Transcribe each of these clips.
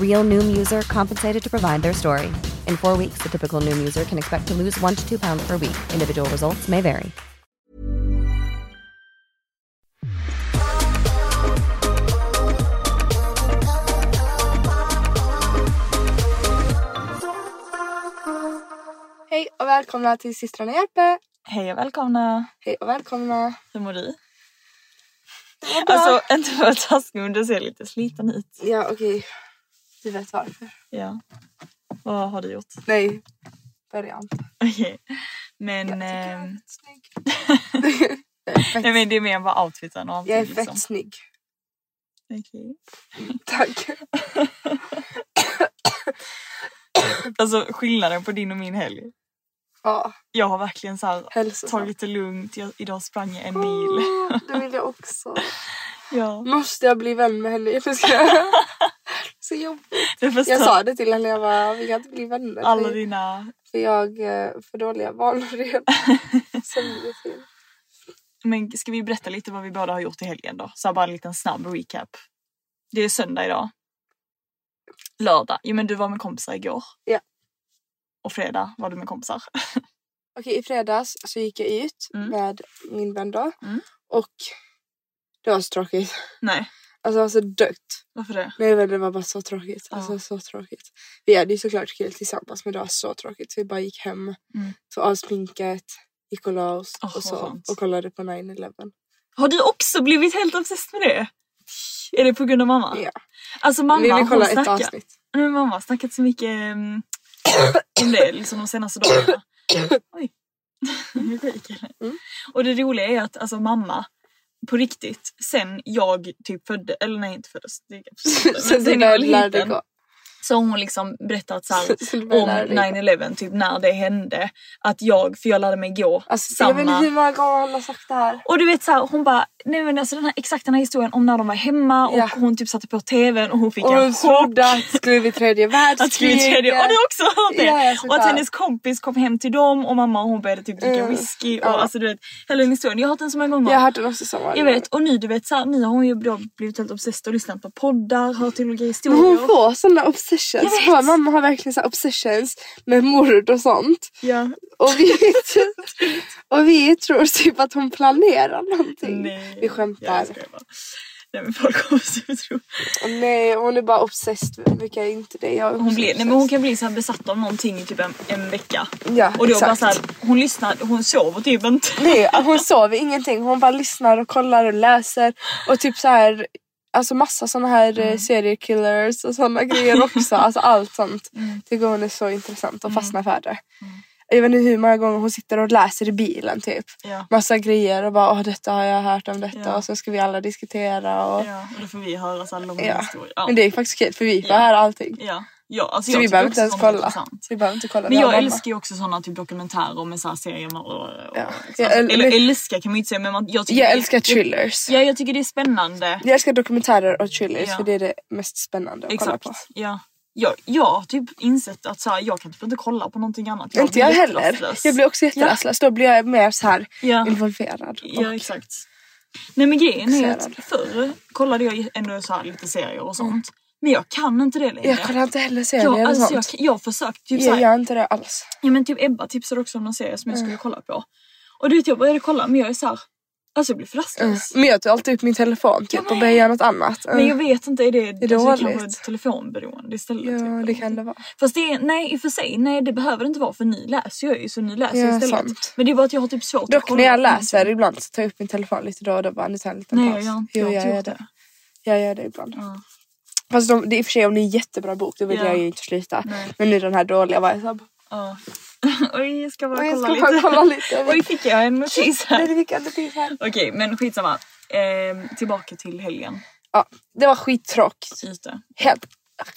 Real Noom user compensated to provide their story. In four weeks, the typical Noom user can expect to lose one to two pounds per week. Individual results may vary. Hej och välkomna till systrarna hjälper. Hej och välkomna. Hej och välkomna. Hur mår du? Det var bra. Alltså inte för att vara taskig men du ser lite sliten ut. Ja okej. Du vet varför. Ja. Vad har du gjort? Nej. Inte. Okej. Men, Jag tycker jag är ehm, fett snygg. jag är nej, men det är mer bara outfiten och jag är fett liksom. snygg. Okej. Tack. Alltså skillnaden på din och min helg. Ja, Jag har verkligen så här, tagit det lugnt. Jag, idag sprang jag en mil. Åh, det vill jag också. Ja. Måste jag bli vän med henne? Jag... Så jobbigt. Jag. Jag sa det till henne, jag bara, vi kan inte bli vänner. Alla för, dina... för jag eh, för dåliga vanor. Men ska vi berätta lite vad vi båda har gjort i helgen då? Så bara en liten snabb recap. Det är söndag idag. Lördag. Jo men du var med kompisar igår. Ja. Och fredag var du med kompisar. Okej, i fredags så gick jag ut Mm. med min vän då. Mm. Och det var så tråkigt. Nej, Alltså det var så dött. varför det? Nej men det var bara så tråkigt. Ja. Alltså så tråkigt. Vi hade ju såklart kul tillsammans men det var så tråkigt. Så vi bara gick hem, Mm. tog av sminket, gick och la oss Åh, och så. Och kollade på 9-11. Har du också blivit helt obsessed med det? Är det på grund av mamma? Ja. Alltså Vi mamma vill hon kolla ett snackar. avsnitt. Nej, mamma har snackat så mycket um, om det liksom de senaste dagarna. Oj. Mm. Och det roliga är att alltså mamma på riktigt sen jag typ födde, eller nej inte föddes. Det är du sen dig liten gå. Så har hon liksom berättat så här, om lära dig gå. 9-11 typ när det hände. Att jag, för jag lärde mig gå Alltså, Jag vet samma hur många gånger hon har sagt det här. och du vet så här, hon bara, nej men alltså den här, exakt den här historien om när de var hemma och Ja. hon typ satte på tvn och hon fick Och en hon chock. trodde att skulle bli tredje världskriget. tredje, och du har också hört det! Ja, och att hennes kompis kom hem till dem och mamma och hon började typ dricka Mm, whisky och ja. alltså du vet, hela den historien. Jag har hört den så många gånger. Jag har hört den också så många jag vet, och nu du vet så här, nu har hon ju blivit helt obsessed och lyssnat på poddar, hört olika Men historier. hon får såna obsessions. Vår mamma har verkligen så obsessions med mord och sånt. Ja. Och vi, och vi tror typ att hon planerar någonting. Nej. Vi skämtar. Nej men folk kommer så tro. Och nej, hon är bara obsessed. Vilka är inte det? Jag Hon, blir, nej, men hon kan bli så besatt av någonting i typ en, en vecka. Ja, Och då exakt. bara så här, hon lyssnar, hon sover typ inte. Nej, hon sover ingenting. Hon bara lyssnar och kollar och läser. Och typ så här, alltså massa såna här Mm. mm. seriekillers och såna grejer också. Alltså allt sånt. Mm. Tycker hon är så intressant och fastnar för det. Jag vet inte hur många gånger hon sitter och läser i bilen typ. Ja. Massa grejer och bara åh detta har jag hört om detta Ja. och så ska vi alla diskutera och Ja, och då får vi höra så långa Ja. historier. Ja. Men det är faktiskt kul för vi får Ja. höra allting. Ja, ja alltså Så jag vi behöver inte ens kolla. intressant. Vi behöver inte kolla. Men jag mamma. älskar ju också sådana typ dokumentärer med så här serier och, och, Ja. Jag äl- Eller älskar kan man ju inte säga men man, jag tycker Jag det- älskar thrillers. Ja jag tycker det är spännande. Jag älskar dokumentärer och thrillers Ja. för det är det mest spännande att Exakt. kolla på. Ja. Jag, jag har typ insett att så här, jag kan typ inte kolla på någonting annat. inte blir jag heller. Jag blir också jätterastlös. Då blir jag mer så här Ja. involverad. Ja exakt. Nej men grejen är att förr kollade jag ändå så här lite serier och sånt. Men jag kan inte det längre. Jag kollar inte heller serier jag, eller alltså, jag, sånt. jag har försökt typ Jag såhär, gör inte det alls. ja men typ Ebba tipsade också om någon serie som jag skulle kolla på. Och du vet jag började kolla men jag är såhär, alltså jag blir för rastlös. Men jag tar alltid upp min telefon typ och börjar göra något annat. Men jag vet inte, är det, är alltså, det kanske är dåligt. ett telefonberoende istället? Ja typ, det kan det vara. Fast det är, nej i och för sig, nej det behöver det inte vara för ni läser jag ju så ni läser Ja, istället. sant. Men det är bara att jag har typ svårt att Dock kolla när jag läser någonting. ibland så tar jag upp min telefon lite då och då bara nu tar jag en liten Nej paus. jag har inte, Jo, jag jag gör det. det. Jag gör det ibland. Ja. Fast de, det är i och för sig om det är en jättebra bok då vill Ja. jag ju inte sluta. Nej. Men nu den här dåliga var jag såhär Ja. Oj jag ska bara "Oj, jag kolla ska bara lite. kolla lite. Oj fick jag en notis här. Nej fick jag till här. Okej men skitsamma. Ehm, tillbaka till helgen. Ja, det var skittråkigt. Ute. Helt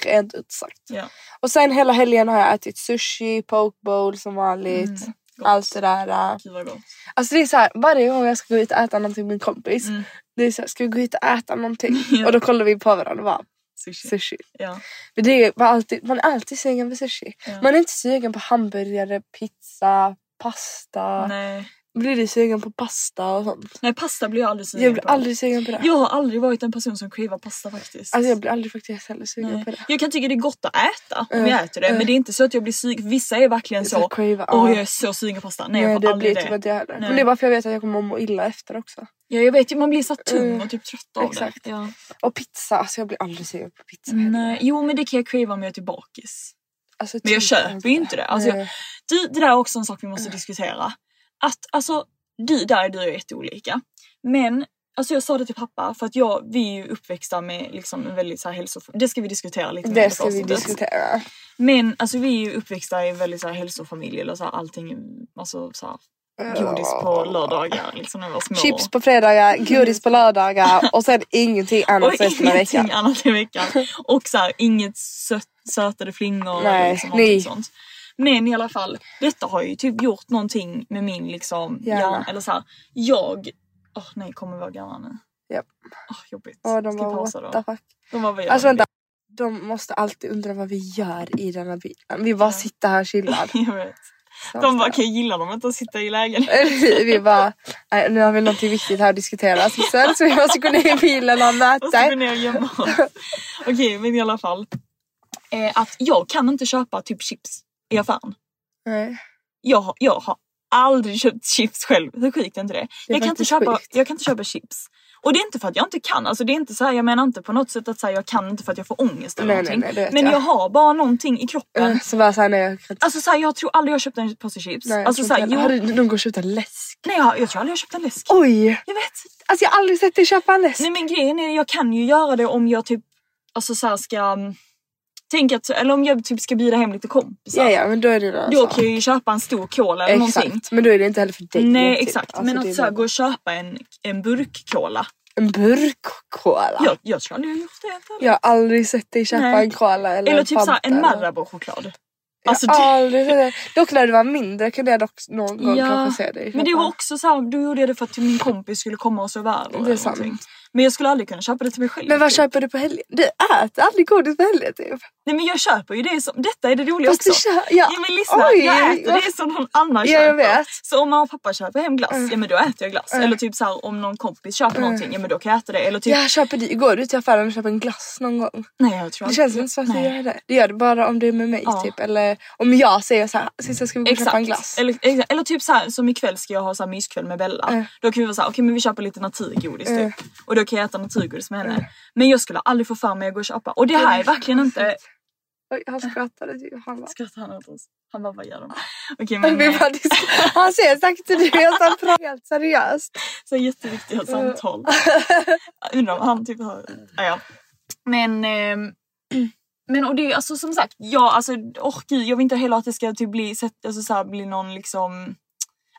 rent ut sagt. Ja. Och sen hela helgen har jag ätit sushi, poke bowl som vanligt. Mm, allt det där. äh. Gud vad gott. Alltså det är så här, varje gång jag ska gå ut och äta någonting med min kompis. Mm. Det är så här, ska vi gå ut och äta någonting? Ja. Och då kollar vi på varandra och bara Sushi. sushi. Ja. Men det är bara alltid, man är alltid sugen på sushi. Ja. Man är inte sugen på hamburgare, pizza, pasta. Nej. Blir du sugen på pasta och sånt? Nej pasta blir jag aldrig sugen Jag blir på. aldrig sugen på det. Jag har aldrig varit en person som cravar pasta faktiskt. Alltså jag blir aldrig faktiskt heller sugen Nej. på det. Jag kan tycka det är gott att äta om Mm. jag äter det Mm. men det är inte så att jag blir sugen. Vissa är verkligen Så Åh ja. jag är så sugen på pasta. Nej, Nej, jag får det aldrig blir typ det. inte jag heller. Men det är bara för jag vet att jag kommer må illa efter också. Ja jag vet ju man blir så tung och typ trött av Exakt. det. Ja. Och pizza, alltså jag blir aldrig sugen på pizza heller. Nej, jo men det kan jag crava om jag är till bakis. Alltså, Men jag typ köper ju inte det. Alltså, jag, det där är också en sak vi måste diskutera. Att alltså, du, där är du jag jätteolika. Men alltså jag sa det till pappa för att jag, vi är ju uppväxta med liksom en väldigt så här hälsof... Det ska vi diskutera lite mer Det ska vi diskutera. Men alltså vi är ju uppväxta i en väldigt så här hälsofamilj eller så här allting, alltså så här, godis på lördagar liksom när vi var små. Chips på fredagar, godis på lördagar och sen ingenting annat och resten av ingenting veckan. annat i veckan. Och så här, inget sött, sötade flingor Nej, eller liksom någonting sånt. Men i alla fall, detta har ju typ gjort någonting med min liksom Hjärna. hjärna. Eller så här, jag... Åh nej, kommer vågarna nu? Japp. Åh jobbigt. Och de Ska bara pausa what då? the fuck. De bara, vad gör Alltså vi? vänta. De måste alltid undra vad vi gör i denna bilen. Vi bara sitter här chillad. Jag vet. De bara, okej gillar de inte att sitta i lägenheten? vi, bara, nej, nu har vi någonting viktigt här att diskutera Sissel så vi måste gå ner i bilen och ha Och så gå möte. ner och gömma oss. Okej, men i alla fall. Eh, att jag kan inte köpa typ chips i affären. Nej. Jag, jag har aldrig köpt chips själv. Hur sjukt är inte det? Det är jag, kan inte köpa, sjukt. jag kan inte köpa chips. Och det är inte för att jag inte kan. Alltså det är inte så här, jag menar inte på något sätt att säga jag kan inte för att jag får ångest eller Nej, nej, någonting. nej, vet Men jag. jag har bara någonting i kroppen. Eh, Så bara såhär, nej jag kan inte. Alltså så här, jag tror aldrig jag har köpt en påse chips. Nej, jag alltså så här, heller. Har du någon gång köpt en läsk? nej jag, jag tror aldrig jag har köpt en läsk. Oj! Jag vet. Alltså jag har aldrig sett dig köpa en läsk. Nej men grejen är jag kan ju göra det om jag typ alltså så här ska tänka att, eller om jag typ ska bjuda hem lite kompisar. Ja ja men då är det någon Då sak. kan jag ju köpa en stor cola eller någonting. Exakt, men då är det inte heller för dig. Nej typ. exakt, Alltså, men att så här, gå och köpa en, en burk cola. En burk cola. Jag, jag tror aldrig jag har gjort det. heller. Jag har aldrig sett dig köpa Nej. en cola eller, Eller en typ så här, en eller- Marabou-choklad. Jag Alltså, har det- aldrig sett det. Dock när du var mindre kunde jag dock någon gång Ja, kanske se dig Men det var också så här, då gjorde jag det för att min kompis skulle komma och sova över. Det är eller sant. någonting. Men jag skulle aldrig kunna köpa det till mig själv. Men vad typ. köper du på helgen? Du äter aldrig godis på helgen typ. Nej men jag köper ju det som, detta är det roliga Fast du också. kö- ja. Ja men lyssna, Oj, jag äter vad- det som någon annan Ja, köper. jag vet. Så om mamma och pappa köper hem glass, Mm. ja men då äter jag glass. Mm. Eller typ så här, om någon kompis köper någonting, ja men då kan jag äta det. Eller typ, Jag köper det. Går du till affären och köper en glass någon gång? nej jag tror Det aldrig- känns inte så att du gör det. Det gör det bara om du är med mig Ja. typ. Eller om jag säger så här, sista ska vi gå och köpa en glass? Eller, exakt. eller typ så här, som ikväll ska jag ha så här myskväll med Bella. Mm. Då kan vi vara så här, okej men vi köper lite naturgodis Mm. typ. Och då kan jag äta naturgodis med henne. Men jag skulle aldrig få för mig att gå och köpa. Och det här är verkligen inte... Oj, han skrattade till Johanna. Skrattar han åt oss? Han bara, vad gör de? Okej men... Vi eh, bara han till dig att han pratar helt seriöst. Så jätteviktiga samtal. Undrar om han typ hör. Ja, ja. Men, ehm, men och det är alltså som sagt, ja alltså oh, gud, jag vill inte heller att det ska typ bli, alltså, så här, bli någon liksom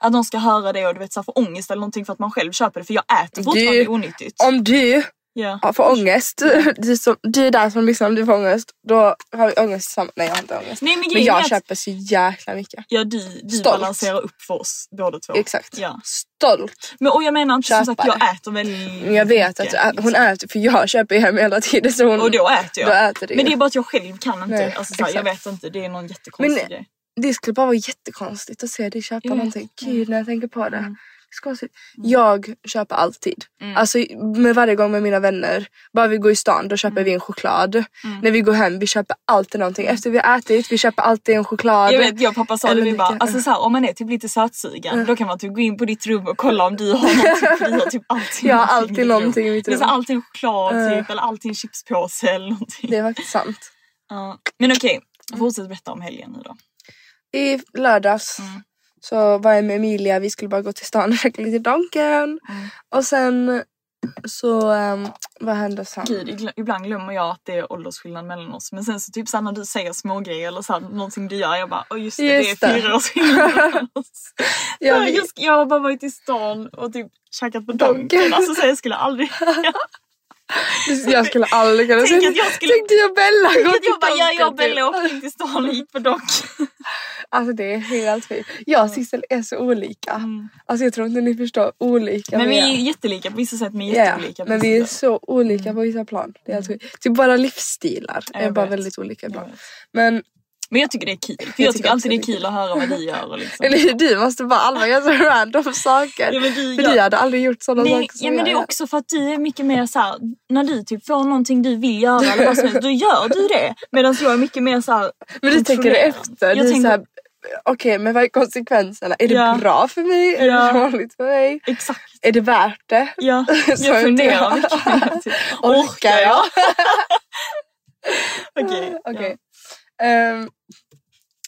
att någon ska höra det och du vet så här, få ångest eller någonting för att man själv köper det för jag äter fortfarande Du- onyttigt. Om du ja, får ångest, du, som, du är där som lyssnar om du får ångest, då har vi ångest tillsammans. Nej jag har inte ångest. Nej men Men jag att köper så jäkla mycket. ja, du, du Stolt. balanserar upp för oss båda två. Exakt. Ja. Stolt. Men och jag menar inte som sagt jag äter väldigt jag vet att mycket, ä- hon liksom. äter, för jag köper ju hem hela tiden så hon, Och då äter jag. då äter du Men det är bara att jag själv kan inte. Nej, alltså, så här, jag vet inte, det är någon jättekonstig Men- grej. Det skulle bara vara jättekonstigt att se dig köpa Jag vet. någonting. Gud när jag tänker på det. Mm. skånsigt. Jag köper alltid. Mm. Alltså med varje gång med mina vänner. Bara vi går i stan då köper vi en choklad. Mm. När vi går hem vi köper alltid någonting. Efter vi har ätit vi köper alltid en choklad. Jag vet, jag och pappa sa det, vi bara, alltså så här, om man är typ lite sötsugen då kan man typ gå in på ditt rum och kolla om du har någonting för du har typ alltid Jag har alltid någonting i rum. mitt Det är så rum. alltid en choklad Eh. typ eller alltid en chipspåse eller någonting. Det är faktiskt sant. Ja. Men okej, fortsätt berätta om helgen nu då. I lördags Mm. så var jag med Emilia, vi skulle bara gå till stan och käka lite Donken. Mm. Och sen så, um, vad hände sen? Gud, ibland glömmer jag att det är åldersskillnad mellan oss men sen så typ såhär när du säger smågrejer eller så här, någonting du gör jag bara åh just det, Just det är det. fyra års skillnad mellan oss. Jag sk- jag har bara varit i stan och typ käkat på Donken. Donken. Alltså så jag skulle aldrig... Jag skulle aldrig kunna Tänk att jag skulle- Tänk dig och Bella Jag till bara, jag, jag och Bella åkte in till stan och gick på Donken. Alltså det är helt fint. Jag och Sissel är så olika. Alltså jag tror inte ni förstår olika Men vi är ju jättelika på vissa sätt men jätteolika på men vi är så olika på vissa plan. Det är helt sjukt. Typ bara livsstilar är jag bara väldigt olika Jag ibland. Men Men jag tycker det är kul. För jag, tycker tycker alltid det är det är kul att höra vad du gör. Och liksom. eller hur, du måste bara alla göra så random saker. Ja, men du För gör- du hade aldrig gjort sådana Nej, saker som ja, men jag det är också för att du är mycket mer så här, när du typ får någonting du vill göra eller vad som helst, då gör du det. Medan jag är mycket mer så här, Men du tänker efter. Jag du är tänker- här, Okej men vad är konsekvenserna? Är det Ja. bra för mig? Är Ja. det dåligt för mig? Exakt. Är det värt det? Ja, Så jag funderar jag- mycket. Orkar jag? Okej. Okej. Ehm,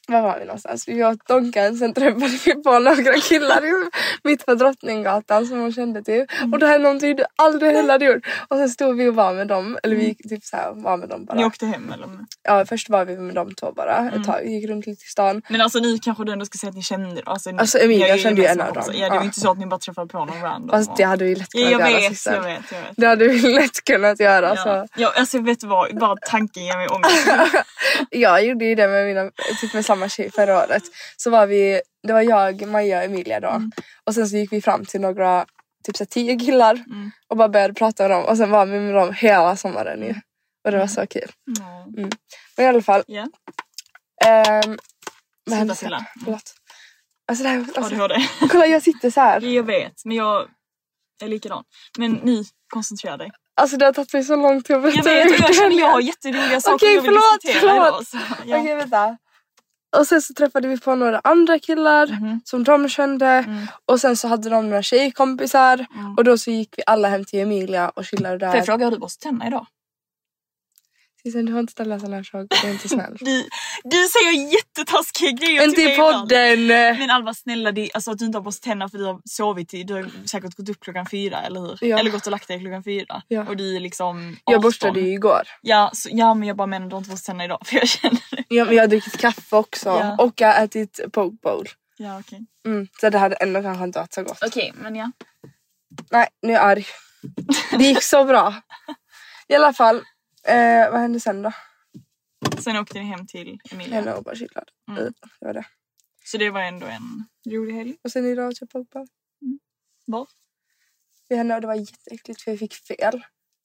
var var vi någonstans? Vi åt Donken, sen träffade vi på några killar mitt på Drottninggatan som hon kände typ. Mm. Och det här är någonting du aldrig heller hade gjort. Och sen stod vi och var med dem, eller vi gick typ så här, var med dem Ni bara. åkte hem eller? Ja först var vi med dem två bara Mm. ett tag, gick runt lite i stan. Men alltså ni kanske du ändå ska säga att ni kände alltså, ni- Alltså, Emilia jag kände ju en av dem. Ja det var Ja. inte så att ni bara träffade på någon random. Fast och- det hade vi lätt ja, kunnat jag göra vet, jag vet, jag vet. Det hade vi lätt kunnat göra. Så. Ja. Ja, alltså vet du vad, bara tanken ger mig ångest. Jag gjorde ju det med, mina, typ med samma tjej förra året. Så var vi, det var jag, Maja och Emilia då. Mm. Och sen så gick vi fram till några, typ så tio killar Mm. och bara började prata med dem. Och sen var vi med dem hela sommaren ju. Och det var så kul. Ja. Men i alla fall. Ja. ehm, vad hände sen? stilla. Förlåt. Alltså, det här, alltså, ADHD. kolla jag sitter så här. Jag vet, men jag är likadan. Men ni, koncentrera dig. Alltså det har tagit mig så lång tid att Jag berätta vet, och hur jag känner jag har jätteroliga saker Okej, jag vill förlåt, diskutera förlåt. idag. Så, ja. Okej vänta. Och sen så träffade vi på några andra killar Mhm. som de kände. Mm. Och sen så hade de några tjejkompisar. Mm. Och då så gick vi alla hem till Emilia och chillade Får jag där. fråga hur du borstar tänderna idag? Sissan du har inte ställt sådana här saker, du är inte snäll. Du, du säger jättetaskiga grejer inte i ibland. podden! Men Alva snälla, det, alltså att du inte har borstat tänderna för du har sovit till, du har säkert gått upp klockan fyra eller hur? Ja. Eller gått och lagt dig klockan fyra. Ja. Och du är liksom 18. Jag borstade ju igår. Ja, så, ja men jag bara menar du har inte borstat tänderna idag för jag känner det. Ja, men jag har druckit kaffe också. Ja. Och jag har ätit poke bowl. Ja okej. Mm, så det hade ändå kanske inte varit så gott. Okej men ja. Nej, nu är jag arg. Det gick så bra. I alla fall, eh, vad hände sen då? Sen åkte ni hem till Emilia. Jag låg bara chillad. Mm. Mm, Det var det. Så det var ändå en rolig helg. Och sen idag åt jag poke bowl. Var? Vid henne och det var jätteäckligt för jag fick fel.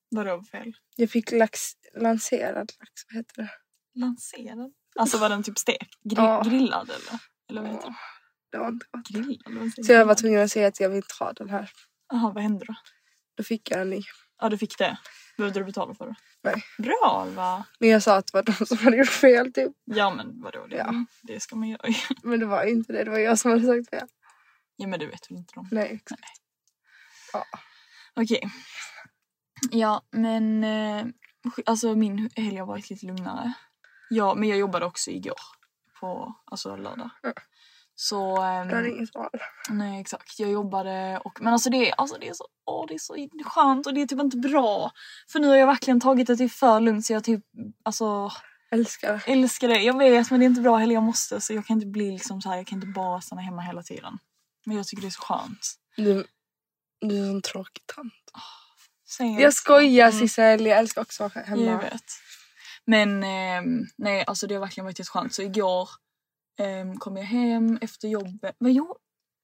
Vadå för fel? Jag fick lax, lanserad lax, vad heter det? Lanserad? Alltså var den typ stek? Gri- Ja. Grillad eller? Eller vad heter det? Det var inte gott. Grillad? Så jag var tvungen att säga att jag vill inte ha den här. Jaha vad hände då? Då fick jag en ny. Ja du fick det. Behövde du betala för det? Nej. Bra Alva! Men jag sa att det var de som hade gjort fel typ. Ja men vadå det, Ja. det ska man göra. Men det var inte det, det var jag som hade sagt fel. ja men du vet väl inte dem? Nej, exakt. Okej. Ja men eh, alltså min helg har varit lite lugnare. Ja men jag jobbade också igår. På alltså lördag. Mm. Så ehm, Du hade inget val. Nej exakt, jag jobbade och men alltså det, alltså det är så, åh, det är så skönt och det är typ inte bra. För nu har jag verkligen tagit det till för lugnt så jag typ alltså Älskar det. älskar det. Jag vet men det är inte bra heller, jag måste så jag kan inte bli liksom så här, jag kan inte bara stanna hemma hela tiden. Men jag tycker det är så skönt. Du, du är en sån tråkig tant. Inte Jag skojar Mm. Sissel, jag älskar också att vara hemma. Jag vet. Men ehm, nej alltså det har verkligen varit jätteskönt. Så igår um, kom jag hem efter jobbet. Vad gjorde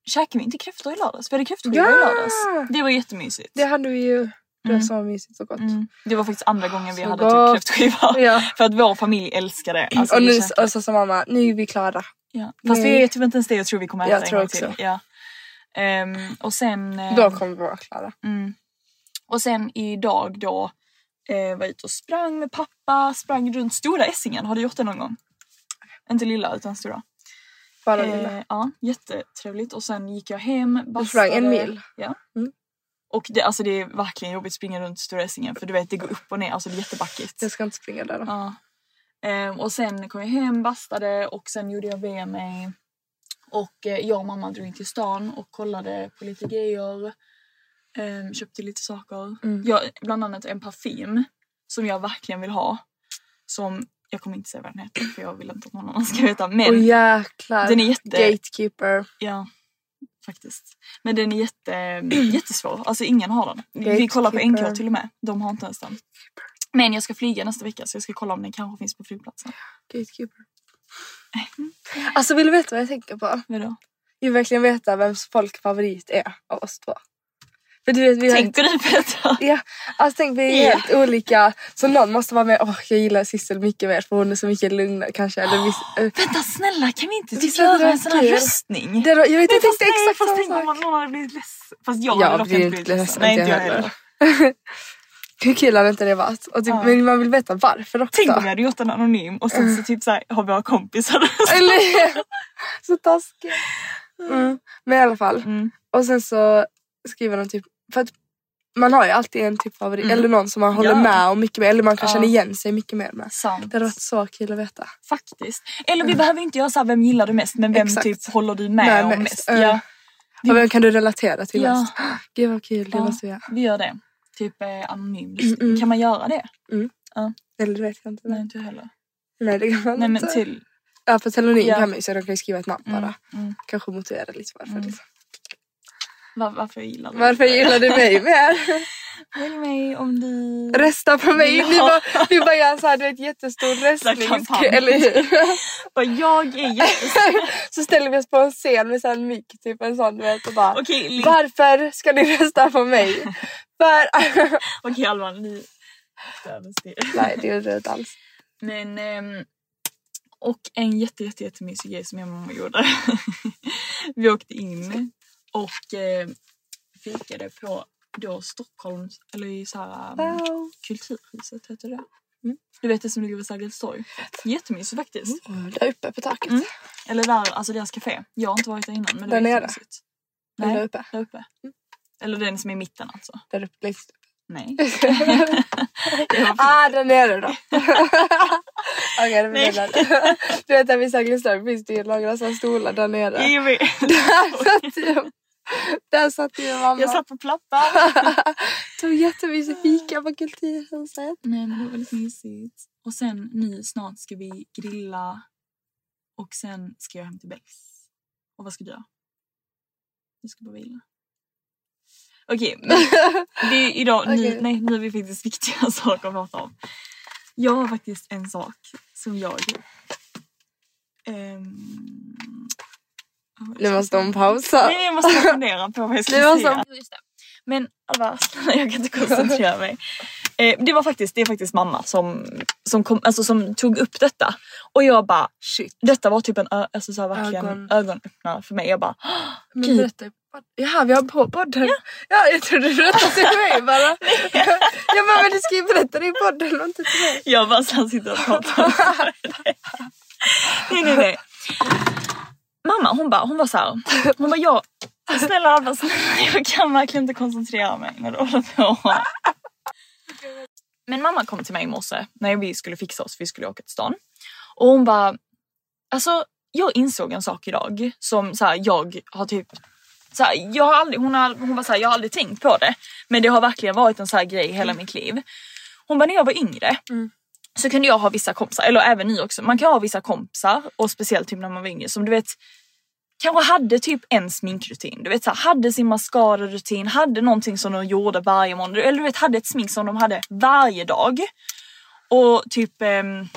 Käkade vi inte kräftor i lördags? Vi hade kräftskiva Ja! i lördags. Det var jättemysigt. Det hade vi ju. Det var Mm. så mysigt och gott. Mm. Det var faktiskt andra gången vi Så hade gott. typ kräftskiva. Ja. För att vår familj älskar det. Alltså, och vi nu och så sa mamma, nu är vi klara. ja. Fast Nej. det är typ inte ens det jag tror vi kommer äta Jag en tror gång till. också. Ja. Ehm, och sen... ehm, Då kommer vi vara klara. Mm. Och sen idag då eh, var ute och sprang med pappa, sprang runt Stora Essingen. Har du gjort det någon gång? Inte lilla utan stora. Bara lilla. Eh, ja, jättetrevligt. Och sen gick jag hem, bastade. sprang en mil? Ja. Mm. Och det, alltså det är verkligen jobbigt att springa runt Stora Essingen för du vet det går upp och ner, alltså det är jättebackigt. Jag ska inte springa där då. Ja. Ehm, och sen kom jag hem, bastade och sen gjorde jag med mig. Och eh, jag och mamma drog in till stan och kollade på lite grejer. Ehm, köpte lite saker. Mm. Jag, bland annat en parfym som jag verkligen vill ha. Som, jag kommer inte säga vad den heter för jag vill inte att någon annan ska veta. Men Åh jäklar. den är jätte... Gatekeeper. Ja, faktiskt. Men den är jätte, jättesvår. Alltså ingen har den. Vi kollar på Gatekeeper. NK till och med. De har inte ens den. Men jag ska flyga nästa vecka så jag ska kolla om den kanske finns på flygplatsen. Gatekeeper. Alltså vill du veta vad jag tänker på? Vadå? Jag vill verkligen veta vem folk favorit är av oss två. För du vet vi har Tänker du på detta? Ja, alltså tänk vi är Ja. helt olika. Så någon måste vara med. Åh, jag gillar Sissel mycket mer för hon är så mycket lugnare kanske. Eller viss, eh, Vänta snälla kan vi inte typ göra en sån här röstning? det, jag vet jag tänkte fast nej, exakt fast samma tänk om sak. någon hade blivit ledsen. Fast jag Jag hade dock blir inte blivit ledsen. Nej inte jag jag heller. Hur kul hade inte det varit? Och typ, Ja. Men man vill veta varför också. Tänk om vi hade gjort en anonym och sen så typ såhär har våra kompisar Eller Så taskigt. Mm. Men i alla fall. Mm. Och sen så skriver de typ, för att man har ju alltid en typ favorit, Mm. eller någon som man håller Ja. med om mycket mer, eller man kan Ja. känna igen sig mycket mer med. Sant. Det hade varit så kul att veta. Faktiskt. Eller vi behöver inte göra såhär vem gillar du mest men vem Exakt. typ håller du med Nej, om mest. mest. Ja, Och vem kan du relatera till Ja. mest? Gud vad kul, det Ja. måste vi göra. vi gör det. Typ eh, anonym Mm, mm. Kan man göra det? Eller det vet jag inte. Nej inte heller. Nej det kan man Nej men inte. till... Ja på telonym Ja. kan man ju så de kan ju skriva ett namn Mm, bara. mm. Kanske motivera lite varför. Mm. Liksom. Var, varför gillar du Varför gillar du mig mer? Välj mig om du... Rösta på mig! Ja. Vi, bara, vi bara gör såhär, du vet jättestor röstning. kampanj. Eller hur? Bara, jag är jättes... så ställer vi oss på en scen med en mick, typ en sån du vet och bara Lin- Varför ska ni rösta på mig? För... Okej Alva, ni... Nej det gjorde det inte alls. Men... ehm, och en jätte, jätte, jättemysig grej som jag och mamma gjorde. vi åkte in och eh, fikade på då Stockholms, eller i så här, um, Wow. Kulturhuset heter det. Mm. Du vet det som ligger vid Sergels torg. Jättemysigt faktiskt. Där uppe på taket. Mm. Eller där, alltså deras café. Jag har inte varit där innan men det Där var nere? jättemysigt. Nej, där uppe? där uppe. Eller den som är i mitten alltså. Där uppe längst upp. Nej. Det Ah där nere då. Okej det blir där. Du vet där vid Sergels torg finns det ju några sådana stolar där nere. Jag vet. Där satt ju, mamma. Jag satt på plattan. Tog jättemysig fika på Kulturhuset. Nej men det var väldigt mysigt. Och sen nu snart ska vi grilla. Och sen ska jag hem till Bells. Och vad ska du göra? Du ska bara vila. Okej, men det är idag, nu, Okej. nej nu är vi faktiskt viktiga saker att prata om. Jag har faktiskt en sak som jag... ehm, Nu måste hon pausa. Nej, jag måste fundera på vad jag ska måste säga. Men Alva, snälla, jag kan inte koncentrera mig. Eh, det var faktiskt, det är faktiskt mamma som, som, kom, alltså, som tog upp detta. Och jag bara, Shit. detta var typ en alltså, så här, verkligen Ögon. ögonöppnare för mig. Jag bara, Men Gud. berätta. Jaha vi har på podden. Ja, jag trodde du berättade till mig bara. jag bara men du ska ju berätta det i podden och inte till mig. jag bara så här sitter och pratar. Nej nej nej. Mamma hon bara, hon var så här, hon bara jag, snälla Alva snälla, jag kan verkligen inte koncentrera mig när du håller på. Men mamma kom till mig i morse när vi skulle fixa oss, vi skulle åka till stan. Och hon bara, alltså jag insåg en sak idag som så här, jag har typ så här, jag har aldrig, hon, har, hon var såhär, jag har aldrig tänkt på det. Men det har verkligen varit en så här grej hela hela mitt liv. Hon bara, när jag var yngre mm så kunde jag ha vissa kompisar, eller även ni också, man kan ha vissa kompisar och speciellt typ när man var yngre som du vet kanske hade typ en sminkrutin. Du vet så här, hade sin mascara-rutin, hade någonting som de gjorde varje morgon. Eller du vet hade ett smink som de hade varje dag. Och typ ehm,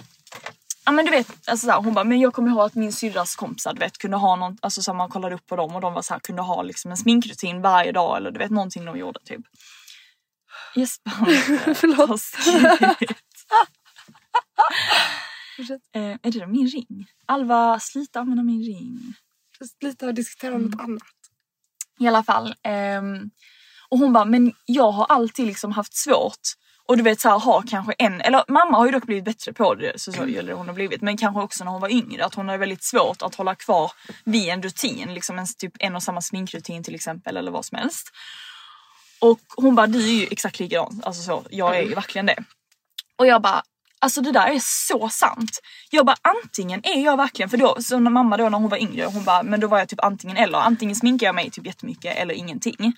Ja men du vet, alltså så här, hon bara, men jag kommer ihåg att min syrras kompisar du vet kunde ha någon, alltså så här, man kollade upp på dem och de var så här, kunde ha liksom en sminkrutin varje dag eller du vet någonting de gjorde typ. Jesper. Förlåt. Eh, är det där min ring? Alva, sluta använda min ring. Och diskutera om något annat. I alla fall. ehm, och hon bara, men jag har alltid liksom haft svårt och du vet så här, ha kanske en, eller mamma har ju dock blivit bättre på det, så, så eller hon har blivit, men kanske också när hon var yngre att hon har väldigt svårt att hålla kvar vid en rutin, liksom en, typ en och samma sminkrutin till exempel eller vad som helst. Och hon bara, du är ju exakt likadan, alltså så, jag är ju verkligen det. Och jag bara, alltså det där är så sant. Jag bara antingen är jag verkligen, för då, så när mamma då när hon var yngre, hon bara, men då var jag typ antingen eller, antingen sminkar jag mig typ jättemycket eller ingenting.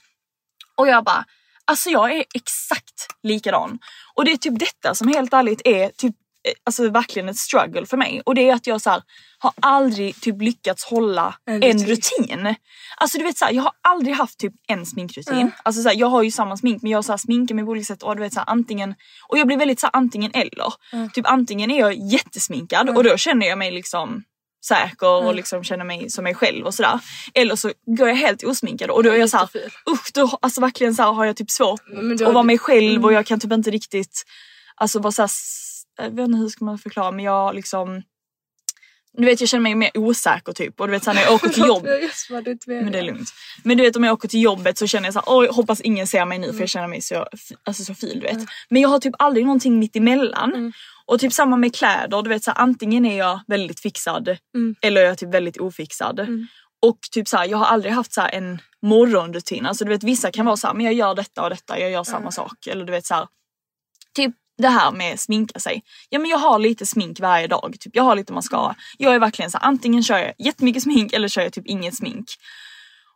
Och jag bara, alltså jag är exakt likadan. Och det är typ detta som helt ärligt är typ Alltså verkligen ett struggle för mig och det är att jag så här, har aldrig typ lyckats hålla En en rutin. Alltså du vet så här, jag har aldrig haft typ en sminkrutin. Mm. Alltså så här, jag har ju samma smink men jag så här, sminkar mig på olika sätt och du vet så här, antingen och jag blir väldigt så här, antingen eller. Mm. Typ antingen är jag jättesminkad och då känner jag mig liksom säker och liksom känner mig som mig själv och sådär. Eller så går jag helt osminkad och då är jag såhär usch då alltså verkligen så här, har jag typ svårt att vara mig själv Mm. och jag kan typ inte riktigt alltså vara såhär, vet inte hur ska man förklara men jag liksom du vet jag känner mig mer osäker typ och du vet såhär när jag åker till jobb Jag just vad du inte vet. men det är lugnt. Men du vet om jag åker till jobbet så känner jag så här, oj hoppas ingen ser mig nu för jag känner mig så, alltså, så fil du vet. Men jag har typ aldrig någonting mitt emellan. Och typ samma med kläder, du vet så här, antingen är jag väldigt fixad Mm. eller är jag typ väldigt ofixad. Och typ så här, jag har aldrig haft så en morgonrutin. Alltså du vet vissa kan vara så här, men jag gör detta och detta, jag gör samma sak. Eller du vet så typ det här med sminka sig. Ja men jag har lite smink varje dag, typ jag har lite mascara. Jag är verkligen så här, antingen kör jag jättemycket smink eller kör jag typ inget smink.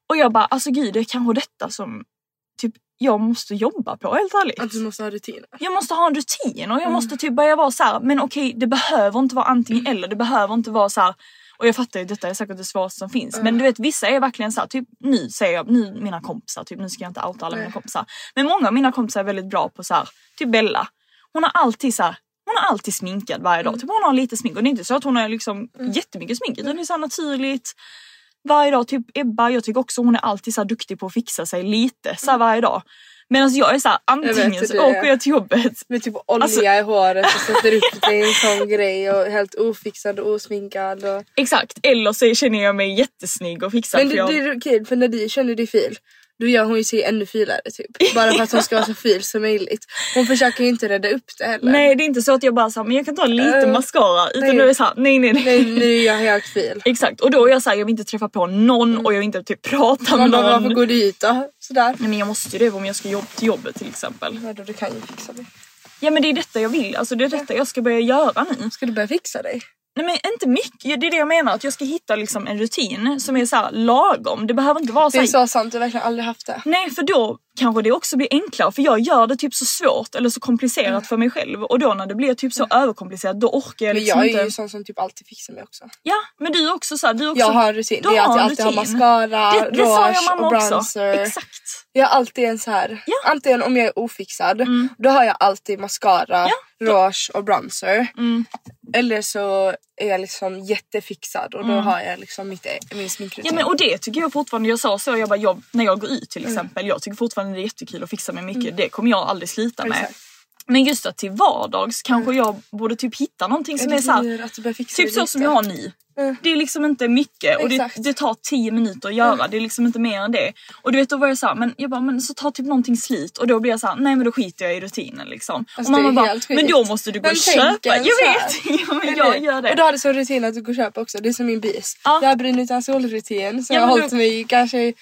Och jag bara alltså gud det är kanske detta som typ jag måste jobba på helt ärligt. Att du måste ha rutiner. Jag måste ha en rutin och jag måste typ börja vara så här, men okej det behöver inte vara antingen eller, det behöver inte vara så här. Och jag fattar ju detta är säkert det svåraste som finns men du vet vissa är verkligen så här, typ nu säger jag, nu mina kompisar, typ nu ska jag inte outa alla mina Nej. kompisar. Men många av mina kompisar är väldigt bra på så här, typ Bella. Hon har alltid så här, hon är alltid sminkad varje dag. Typ hon har lite smink och det är inte så att hon har liksom jättemycket smink utan det är så naturligt. Varje dag, typ Ebba, jag tycker också hon är alltid så duktig på att fixa sig lite så här varje dag. Medan jag är så här, antingen så åker jag till jobbet Med typ olja Alltså- i håret och sätter upp det i en sån grej och helt ofixad och osminkad. Och... Exakt, eller så känner jag mig jättesnygg och fixad. Men det, jag... det är okej för när du känner dig fil då gör hon ju sig ännu filare typ. Bara för att hon ska vara så fil som möjligt. Hon försöker ju inte rädda upp det heller. Nej det är inte så att jag bara sa men jag kan ta lite Äh, mascara utan nej. då är det såhär nej nej nej. Nej nu är jag helt fil. Exakt och då är jag såhär jag vill inte träffa på någon och jag vill inte typ prata med någon. varför går du hit då? Sådär. Nej men jag måste ju det om jag ska jobb till jobbet till exempel. Vadå du kan ju fixa dig. Ja men det är detta jag vill, alltså det är detta jag ska börja göra nu. Ska du börja fixa dig? Nej men inte mycket, det är det jag menar att jag ska hitta liksom en rutin som är såhär lagom. Det behöver inte vara Det är så sant, du har verkligen aldrig haft det. Nej för då kanske det också blir enklare för jag gör det typ så svårt eller så komplicerat för mig själv och då när det blir typ så överkomplicerat då orkar jag Men liksom jag är inte. ju sån som typ alltid fixar mig också. Ja men du är också såhär, du också... Jag har rutin. Det är att jag alltid har mascara, det, det rouge och också. bronzer. Exakt. Jag har alltid en så här. Ja. Antingen om jag är ofixad, då har jag alltid mascara, rouge och bronzer. Mm. Eller så är jag liksom jättefixad och då har jag liksom mitt, min sminkrutin. Ja men och det tycker jag fortfarande, jag sa så jag bara, jag, när jag går ut till Mm. exempel, jag tycker fortfarande det är jättekul att fixa mig mycket, det kommer jag aldrig sluta med. Exakt. Men just att till vardags kanske jag borde typ hitta någonting som är såhär, du typ så som jag har nu. Mm. Det är liksom inte mycket och det. Mm. det tar 10 minuter att göra, det är liksom inte mer än det. Och du vet då var jag såhär, men jag bara men så tar typ någonting slut och då blir jag såhär, nej men då skiter jag i rutinen liksom. Alltså, och mamma bara, helt men då måste du gå Vem och köpa. Jag vet! ja, men jag gör det. Och du har det som rutin att du går och köper också. Det är som min bis. Ja. Jag har brun utan solrutin som Ja, jag har men hållit du- mig kanske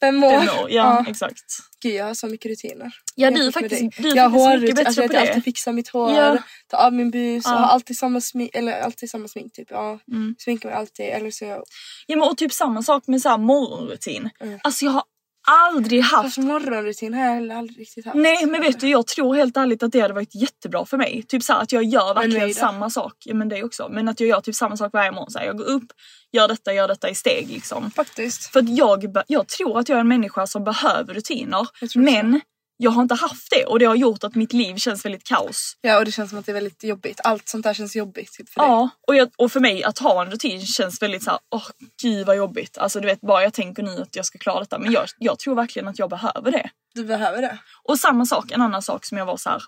fem år. Fem år, ja, exakt. Gud jag har så mycket rutiner. Ja, du är faktiskt- du är jag har faktiskt mycket hårrutin, bättre alltså, på jag det. alltid fixar mitt hår, Ja. tar av min bus, Ja. och har alltid samma smink, eller alltid samma smink typ. Ja. Mm. Sminkar mig alltid eller så jag... Ja men och typ samma sak med så här morgonrutin. Mm. Alltså jag har aldrig haft Fast morgonrutin har jag heller aldrig riktigt haft. Nej men vet du jag tror helt ärligt att det hade varit jättebra för mig. Typ så här, att jag gör verkligen samma sak. Ja men det också. Men att jag gör typ samma sak varje morgon. Så här, jag går upp, gör detta, gör detta i steg liksom. Faktiskt. För att jag, jag tror att jag är en människa som behöver rutiner. Men jag har inte haft det och det har gjort att mitt liv känns väldigt kaos. Ja och det känns som att det är väldigt jobbigt. Allt sånt där känns jobbigt typ, för dig. Ja, och, jag, och för mig att ha en rutin känns väldigt så här, åh gud vad jobbigt. Alltså du vet bara jag tänker nu att jag ska klara detta men jag, jag tror verkligen att jag behöver det. Du behöver det. Och samma sak, en annan sak som jag var så här.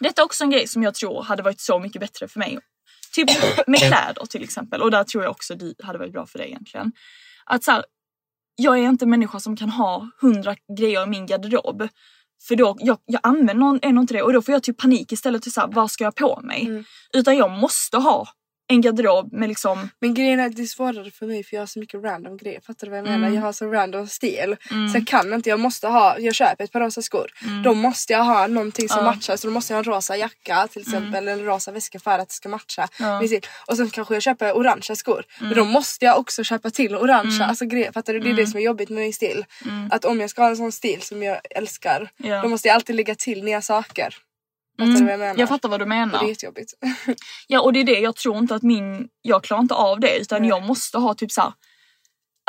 Detta är också en grej som jag tror hade varit så mycket bättre för mig. Typ med kläder till exempel och där tror jag också det hade varit bra för dig egentligen. Att så här, jag är inte en människa som kan ha hundra grejer i min garderob. För då, jag, jag använder någon, ändå inte det och då får jag typ panik istället till såhär, vad ska jag ha på mig? Mm. Utan jag måste ha en garderob med liksom, Men grejen är att det är svårare för mig för jag har så mycket random grejer. Fattar du vad jag menar? Mm. Jag har så random stil. Mm. Så jag kan inte, jag måste ha, jag köper ett par rosa skor. Då måste jag ha någonting som Ja. matchar. Så då måste jag ha en rosa jacka till exempel. Eller en rosa väska för att det ska matcha. Ja. Och sen kanske jag köper orangea skor. Men då måste jag också köpa till orangea alltså, grejer. Fattar du? Det är det som är jobbigt med min stil. Att om jag ska ha en sån stil som jag älskar. Ja. Då måste jag alltid lägga till nya saker. Fattar du vad jag menar? jag fattar vad du Och det menar. är jättejobbigt. Ja och det är det, jag tror inte att min, jag klarar inte av det utan Nej. jag måste ha typ såhär,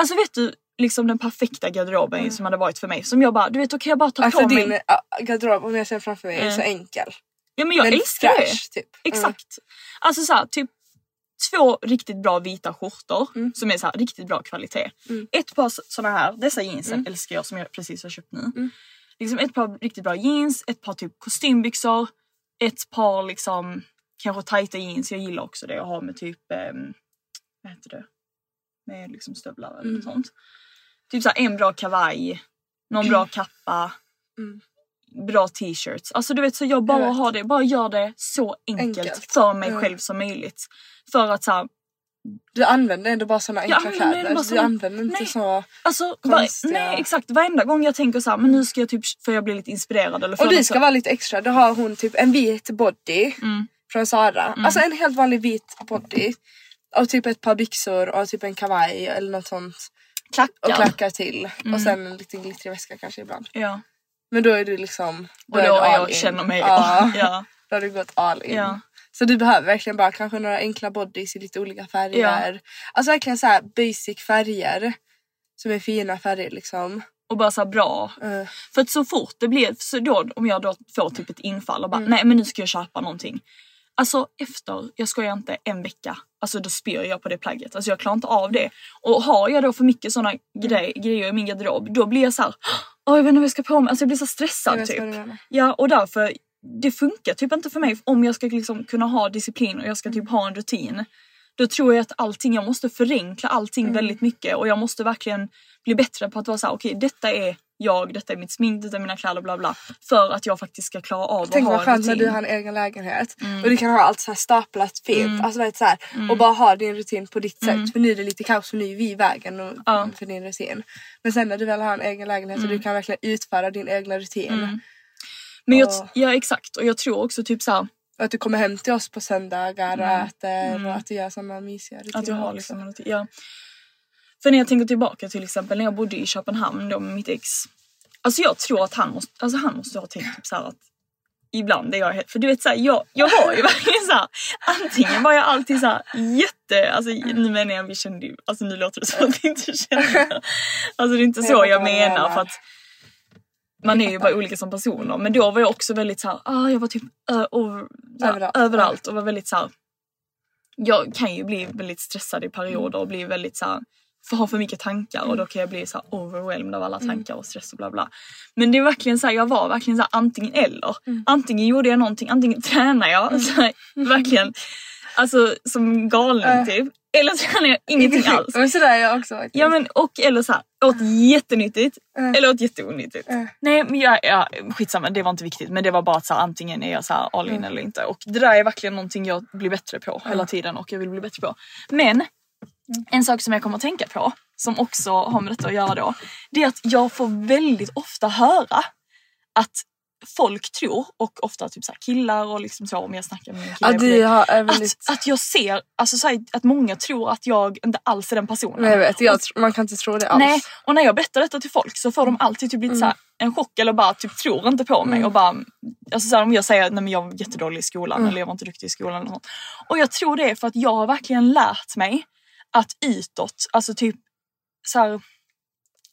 alltså vet du liksom den perfekta garderoben som hade varit för mig. Som jag bara, du vet då kan jag bara ta Alltså på din mig. äh, garderob om jag ser framför mig är Mm. så enkel. Ja men jag men älskar det. fräsch, Typ. Mm. Exakt. Alltså såhär typ två riktigt bra vita skjortor Mm. som är så här riktigt bra kvalitet. Mm. Ett par såna här, dessa jeansen Mm. älskar jag som jag precis har köpt nu. Mm. Liksom ett par riktigt bra jeans, ett par typ kostymbyxor, ett par liksom kanske tajta jeans. Jag gillar också det att ha med typ, um, vad heter det? Med liksom stövlar eller Mm. sånt. Typ såhär en bra kavaj, någon bra kappa. Mm. Bra t-shirts. Alltså du vet så jag bara Jag har det, bara gör det så enkelt, Enkelt. för mig Mm. själv som möjligt. För att såhär, Du använder ändå bara såna Jag enkla kläder. bara du använder inte Nej. så... alltså var, Konstiga. nej exakt varenda gång jag tänker såhär men nu ska jag typ, för jag blir lite inspirerad eller Och du ska så- vara lite extra. Då har hon typ en vit body Mm. från Sara. Alltså en helt vanlig vit body. Och typ ett par byxor och typ en kavaj eller något sånt. klackar. Och klackar till. Mm. Och sen en liten glittrig väska kanske ibland. Ja. Men då är du liksom... Och då är jag känner mig, Ja, ja. Då har du gått all in. Ja. Så du behöver verkligen bara kanske några enkla bodys i lite olika färger. Alltså verkligen så här basic färger. Som är fina färger liksom. Och bara så här bra. Uh, För att så fort det blir, så då, om jag då får typ ett infall och bara Mm. nej men nu ska jag köpa någonting. Alltså efter, jag skojar inte, en vecka. Alltså då spyr jag på det plagget. Alltså jag klarar inte av det. Och har jag då för mycket såna grej, grejer i min garderob då blir jag så här, åh jag vet inte vad jag ska på mig. Alltså jag blir så stressad typ. Ja och därför, det funkar typ inte för mig om jag ska liksom kunna ha disciplin och jag ska typ ha en rutin. Då tror jag att allting, jag måste förenkla allting Mm. väldigt mycket och jag måste verkligen bli bättre på att vara såhär, okej detta är jag, detta är mitt smink, detta är mina kläder bla bla. För att jag faktiskt ska klara av Tänk att ha vad en skönt när rutin. du har en egen lägenhet Mm. och du kan ha allt så här staplat fint. Mm. Alltså vet, så här, Mm. Och bara ha din rutin på ditt sätt. Mm. För nu är det lite kaos för nu är vi i vägen och, Ja. för din rutin. Men sen när du väl har en egen lägenhet och Mm. du kan verkligen utföra din egna rutin. Men jag, Och- ja exakt och jag tror också typ såhär Och att du kommer hem till oss på söndagar och Mm. äter Mm. och att du gör sådana mysiga rutiner att jag har liksom. Ja. För när jag tänker tillbaka till exempel när jag bodde i Köpenhamn då med mitt ex. Alltså jag tror att han måste, alltså han måste ha tänkt typ så att ibland är jag helt, för du vet såhär jag, jag var ju verkligen såhär antingen var jag alltid såhär jätte, alltså nu menar jag vi kände ju, alltså nu låter det som att vi inte kände. Alltså det är inte så jag du menar. för att man är ju bara olika som personer men då var jag också väldigt såhär, ah, jag var typ ö, over, såhär, Överallt. överallt och var väldigt såhär jag kan ju bli väldigt stressad i perioder och bli väldigt så här, för ha för mycket tankar och då kan jag bli så här overwhelmed av alla tankar och stress och bla bla. Men det är verkligen så här, jag var verkligen så här, antingen eller. Antingen gjorde jag någonting, antingen tränade jag så här, verkligen alltså som galen Äh. typ. Eller tränade jag ingenting alls. Men sådär är jag också faktiskt. Ja men och eller så här, åt jättenyttigt Äh. eller åt jätteonyttigt. Äh. Nej men jag, ja, skitsamma det var inte viktigt men det var bara att så här, antingen är jag så här all in Mm. eller inte. Och det där är verkligen någonting jag blir bättre på hela tiden och jag vill bli bättre på. Men en sak som jag kommer att tänka på som också har med detta att göra då. Det är att jag får väldigt ofta höra att folk tror och ofta typ så killar och liksom så om jag snackar med kille. Ja, har väldigt... att, att jag ser, alltså så här, att många tror att jag inte alls är den personen. Men jag vet, jag, tr- man kan inte tro det alls. Nej, och när jag berättar detta till folk så får de alltid typ lite Mm. så här en chock eller bara typ tror inte på mig och bara Alltså så här, om jag säger att jag var jättedålig i skolan Mm. eller jag var inte duktig i skolan eller sånt. Och jag tror det är för att jag har verkligen lärt mig att utåt, alltså typ så här,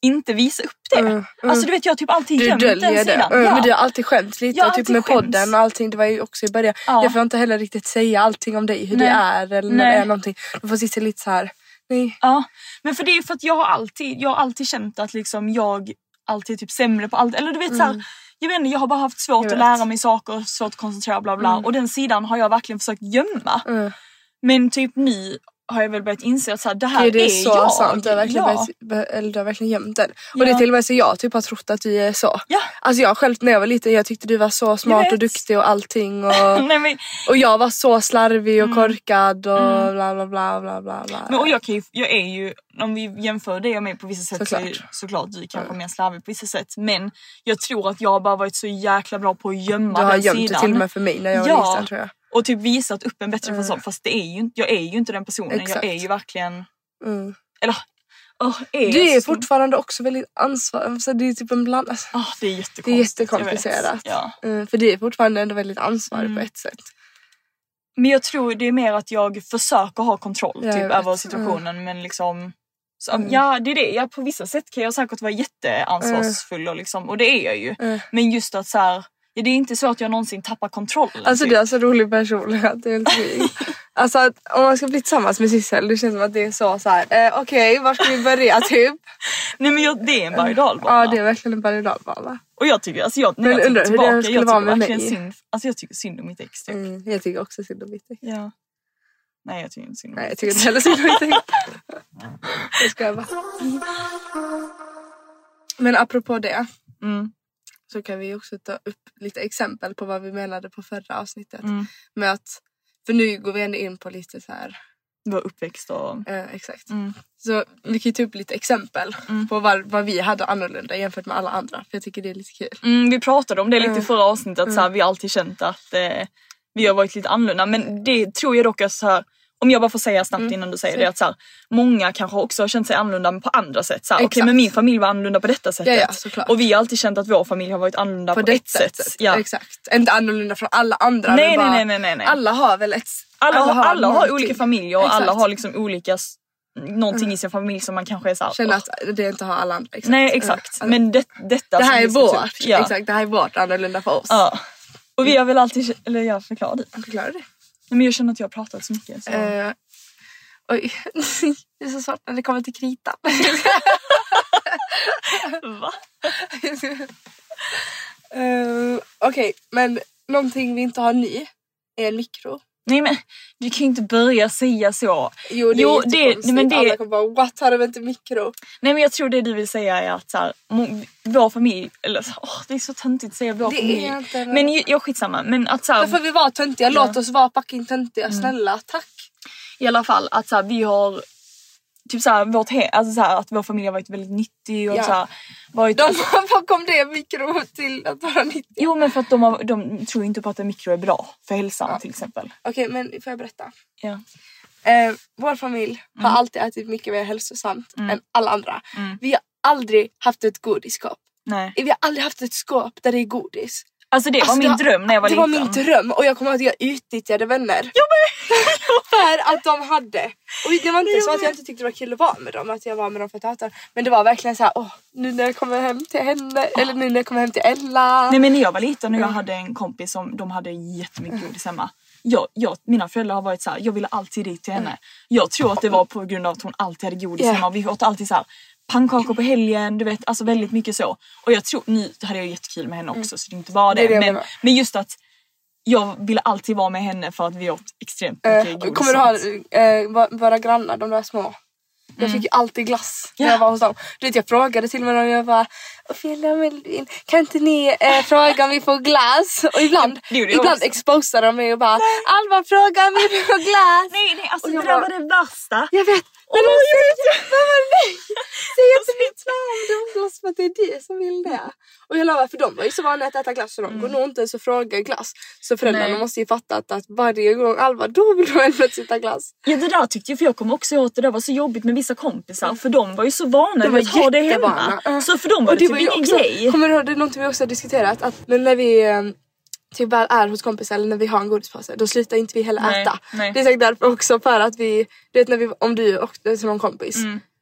inte visa upp det. Mm, mm. Alltså du vet jag har typ alltid Du gömt den det. sidan. Mm, Ja. Men du har alltid skämt lite Jag typ med skämts. podden och allting. Det var ju också i början. Ja. Jag får inte heller riktigt säga allting om dig. Hur Nej. du är eller när Nej. det är någonting. Du får sitta lite så här. Nej. Ja, men för det är för att jag har alltid, jag har alltid känt att liksom jag alltid är typ sämre på allt. Eller du vet så här, jag vet inte, jag har bara haft svårt att lära mig saker, svårt att koncentrera bla bla. Och den sidan har jag verkligen försökt gömma. Mm. Men typ nu har jag väl börjat inse att så här, det här Gud, det är, är så jag. sant. Du har verkligen, ja. börjat- eller du har verkligen gömt den. Och Ja. det är till och med så jag typ har trott att du är så. Ja. Alltså jag själv när jag var liten jag tyckte du var så smart och duktig och allting. Och, Nej, men, och jag var så slarvig och korkad och Mm. bla bla bla bla bla. bla. men och jag, kan ju, jag är ju, om vi jämför dig och mig på vissa sätt så är Såklart. såklart du kanske är mer slarvig på vissa sätt. Men jag tror att jag bara varit så jäkla bra på att gömma du har den gömt det sidan. till och med för mig när jag var Ja. liten tror jag. Och typ visat upp en bättre fasad fast det är ju, jag är ju inte den personen. Exakt. Jag är ju verkligen, Mm. eller åh, är Du är så- fortfarande också väldigt ansvarig. Alltså, det är typ en bland... Alltså, Ah, det är det är jättekomplicerat. Ja. Mm, för det är fortfarande ändå väldigt ansvarig Mm. på ett sätt. Men jag tror det är mer att jag försöker ha kontroll typ, vet. Mm. över situationen men liksom så, Ja det är det, ja, på vissa sätt kan jag säkert vara jätteansvarsfull och, liksom, och det är jag ju. Mm. Men just att så här, ja, det är inte så att jag någonsin tappar kontrollen. Alltså typ. du har så rolig personlighet, det är helt sjukt. Alltså att om man ska bli tillsammans med Sissel, det känns som att det är så så här. Eh, okej var ska vi börja typ? Nej men jag, det är en berg. Ja det är verkligen en berg och dalbana. Och jag tycker, alltså jag, när jag undrar tillbaka, jag tycker verkligen mig. synd, alltså jag tycker synd om mitt ex typ. Mm, jag tycker också synd om mitt ex. Ja. Nej jag tycker inte synd om Nej jag tycker inte heller synd om mitt ex. Jag skojar bara. Men apropå det Mm. Så kan vi också ta upp lite exempel på vad vi menade på förra avsnittet. Mm. Med att, för nu går vi ändå in på lite så här, Vår uppväxt och... eh, exakt. Mm. Så vi kan ju ta upp lite exempel Mm. på vad, vad vi hade annorlunda jämfört med alla andra. För jag tycker det är lite kul. Mm, vi pratade om det lite i Mm. förra avsnittet, att så här, vi har alltid känt att eh, vi har varit lite annorlunda. Men det tror jag dock att så här, om jag bara får säga snabbt innan du säger Mm. Säg. det, att så här, många kanske också har känt sig annorlunda på andra sätt. Så Okej Exakt. men min familj var annorlunda på detta sättet. Ja, ja, såklart. och vi har alltid känt att vår familj har varit annorlunda på, På ett sätt. Ja. Exakt. Inte annorlunda från alla andra. Nej, men nej, nej, nej, nej. Alla har väl ett... Alla, har, alla har olika familjer och alla Exakt. Mm. har liksom olika någonting i sin familj som man kanske är såhär... Känner att det inte har alla andra. Exakt. Nej exakt. Mm. Men det, detta det här är vårt. ja. Exakt, det här är vårt annorlunda för oss. Ja. Och vi har väl alltid, eller jag förklarar det. Förklara det. Men jag känner att jag har pratat så mycket. Så. Eh, oj, det är så svårt när det kommer till kritan. Va? Eh, Okej, men någonting vi inte har ny är en mikro. Nej men du kan ju inte börja säga så. Jo, det Jo, är det- men det- Alla kommer bara what har de inte mikro? Nej men jag tror det du vill säga är att så här, vår familj, eller åh, det är så töntigt att säga vår Det familj. är inte Men jag skitsamma. Men att så här, Då får vi vara töntiga, Ja. låt oss vara fucking töntiga, snälla tack. i alla fall att så här, vi har Typ såhär, vårt he- alltså så här, att vår familj har varit väldigt nyttig och Ja. så här, varit... De, vad kom det mikro till att vara 90? Jo men för att de, har, de tror inte på att en mikro är bra för hälsan Ja. till exempel. Okej men får jag berätta? Ja. Eh, vår familj har alltid ätit mycket mer hälsosamt än alla andra. Mm. Vi har aldrig haft ett godisskåp. Nej. Vi har aldrig haft ett skåp där det är godis. Alltså det var Alltså, min det- dröm när jag var det liten. var min dröm och jag kommer ihåg att jag utnyttjade vänner. för att de hade. Och det var inte så att jag inte tyckte det var kul att vara med dem, att jag var med dem för att hata. Men det var verkligen så här, åh, nu när jag kommer hem till henne, eller nu när jag kommer hem till Ella. Nej men när jag var liten och jag Mm. hade en kompis som de hade jättemycket godis hemma. Jag, jag, mina föräldrar har varit så här, jag ville alltid dit till henne. Jag tror att det var på grund av att hon alltid hade godis Ja. hemma. Vi åt alltid så här pannkakor på helgen, du vet alltså väldigt mycket så. Och jag tror, nu hade jag jättekul med henne också så det inte Mm. Det det. det men, men just att jag ville alltid vara med henne för att vi åt extremt mycket Eh, godis. kommer du ha eh, va- våra grannar, de där små? Jag fick ju alltid glass när Ja. jag var hos dem. Du vet jag frågade till och med dem, jag bara Ophelia och Melvin, kan inte ni eh, fråga om vi får glass? Och ibland, ibland exposade de mig och bara Alva fråga om vi får glass. Nej nej alltså det där var det värsta. Jag vet, men de säger mamma nej! Säg inte mitt namn, de glass för att det är du som vill det. Och jag lovar för de var ju så vana att äta glass så de går nog inte ens och frågar glass. Så föräldrarna Nej. måste ju fatta att, att varje gång Alva då vill de ändå äta glass. Ja det där tyckte jag, för jag kommer också ihåg att det där var så jobbigt med vissa kompisar för de var ju så vana vid att ha det hemma. Så för dem var Och det, var typ ingen grej. Kommer du ihåg, det är någonting vi också har diskuterat att när, när vi eh, typ väl är hos kompisar eller när vi har en godispåse då slutar inte vi heller Nej, äta. nej. Det är säkert därför också för att vi, du vet när vi, om du åkte till någon kompis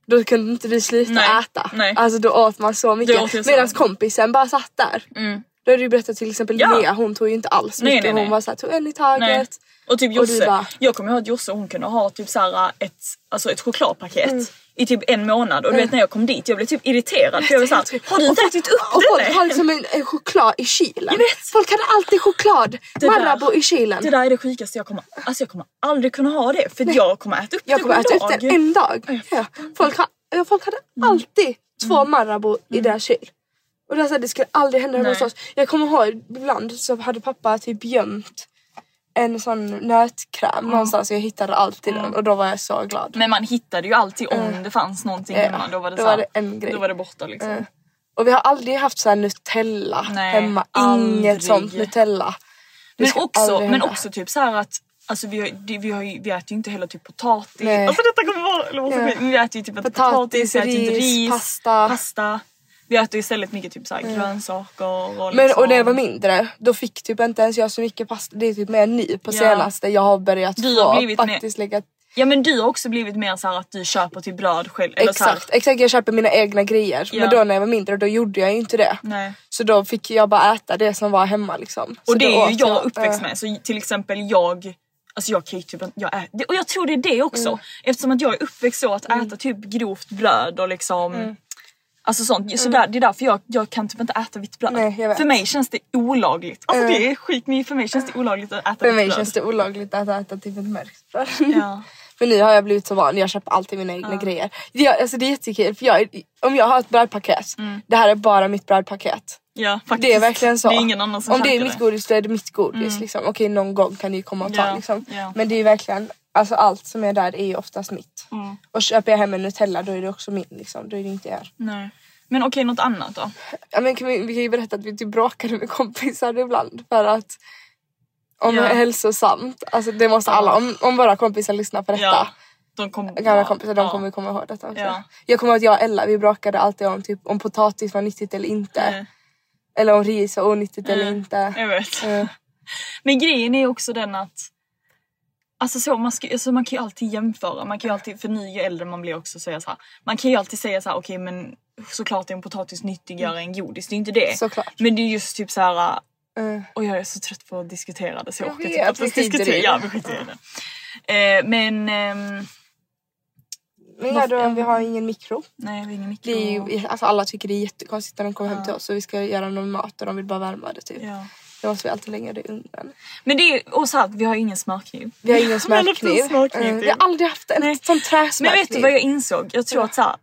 då kunde inte vi sluta Mm. Nej, äta. nej. Alltså då åt man så mycket. Medan kompisen bara satt där. Mm. Då har du berättat till exempel Ja. Linnea, hon tog ju inte alls Nej, mycket. nej, nej. Hon var såhär, tog en i taget. Nej. Och typ Och Josse, bara- jag kommer ihåg att Josse hon kunde ha typ såhär ett, alltså ett chokladpaket Mm. I typ en månad och du vet när jag kom dit jag blev typ irriterad för jag var såhär, har du inte ätit upp Och den folk har liksom en, en choklad i kylen. Jag vet. Folk hade alltid choklad, Det där- Marabou i kylen. Det där är det sjukaste jag kommer, alltså jag kommer aldrig kunna ha det för jag kommer äta upp jag det kommer äta upp den en dag. Ja. Folk, ha, ja, folk hade Mm. alltid två Marabou i deras kyl. Och det, här, det skulle aldrig hända hemma Nej. hos oss. Jag kommer ihåg ibland så hade pappa typ gömt en sån nötkräm någonstans och jag hittade alltid den och då var jag så glad. Men man hittade ju alltid om det fanns någonting Ja, hemma. Då var det, då så här- var det en grej. Då var det borta liksom. Eh, Och vi har aldrig haft så här Nutella Nej, hemma. aldrig. Inget sånt Nutella. Det Men också, men också typ så att Alltså vi, har, vi, har vi äter ju inte heller typ potatis. Nej. Alltså detta kommer vara Ja. vi äter ju typ Potatis, potatis, vi äter inte ris, ris, pasta. pasta. Vi äter istället mycket typ så här grönsaker och Men liksom. och när jag var mindre, då fick typ inte ens jag så mycket pasta. Det är typ mer nu på Ja. senaste jag har börjat Du få har blivit mer- faktiskt lägga... Ja men du har också blivit mer så här att du köper till bröd själv. Eller så här, Exakt, exakt jag köper mina egna grejer. Ja. Men då när jag var mindre då gjorde jag ju inte det. Nej. Så då fick jag bara äta det som var hemma liksom. Så Och det då är ju jag uppväxt eh, med. Så till exempel jag Alltså jag kan ju typ inte- jag ä- det- och jag tror det är det också. Mm. Eftersom att jag är uppväxt så att äta typ grovt bröd och liksom Mm. Alltså sånt. Så där, det är därför jag, jag kan typ inte äta vitt bröd. Nej, för mig känns det olagligt. Alltså Mm. det är skit men för mig känns det olagligt att äta För vitt mig bröd. känns det olagligt att äta typ ett mörkt bröd. Ja. Men nu har jag blivit så van, jag köper alltid mina egna grejer. Jag, alltså det är jättekul för jag, om jag har ett brödpaket, det här är bara mitt brödpaket. ja faktiskt. Det är verkligen så. Det är ingen annan som Om det är mitt godis då är det mitt godis. Liksom. Okej någon gång kan det ju komma och ta Ja, liksom. ja. Men det är verkligen, alltså allt som är där är ju oftast mitt. Mm. Och köper jag hem en Nutella då är det också min liksom. Då är det inte er. Nej. Men okej något annat då? Ja, men kan vi, vi kan ju berätta att vi typ bråkade med kompisar ibland för att om Ja. hälsosamt. Alltså det måste alla, om, om våra kompisar lyssnar på detta. Ja. De kom, Gamla ja, kompisar de ja. kommer komma ihåg detta också. Ja. Jag kommer ihåg att jag och Ella vi bråkade alltid om typ om potatis var nyttigt eller inte. Nej, Eller om ris var onyttigt eller Mm. inte. Jag vet. Eh, Men grejen är också den att Alltså så, man, ska, alltså man kan ju alltid jämföra, man kan ju alltid, för ni ju äldre man blir också säga så här. Man kan ju alltid säga så här: okej men såklart är en potatis nyttigare än godis, det är inte det. Såklart. Men det är just typ så här. eh, och jag är så trött på att diskutera det så jag Jag orkar typ inte i diskutera. det. Ja, vi skiter i det. Eh, men ehm, Men ja, då, vi har ingen mikro. nej vi ingen mikro. Ju, alltså alla tycker det är jättekonstigt när de kommer hem Ja. till oss och vi ska göra någon mat och de vill bara värma det typ. ja. Då måste vi alltid lägga det i ugnen. Men det är och så här, vi har ingen smörkniv. Vi har ingen Men smörkniv. en till. Vi har aldrig haft en Nej. sån Men träsmörkniv. vet du vad jag insåg? Jag tror att så här,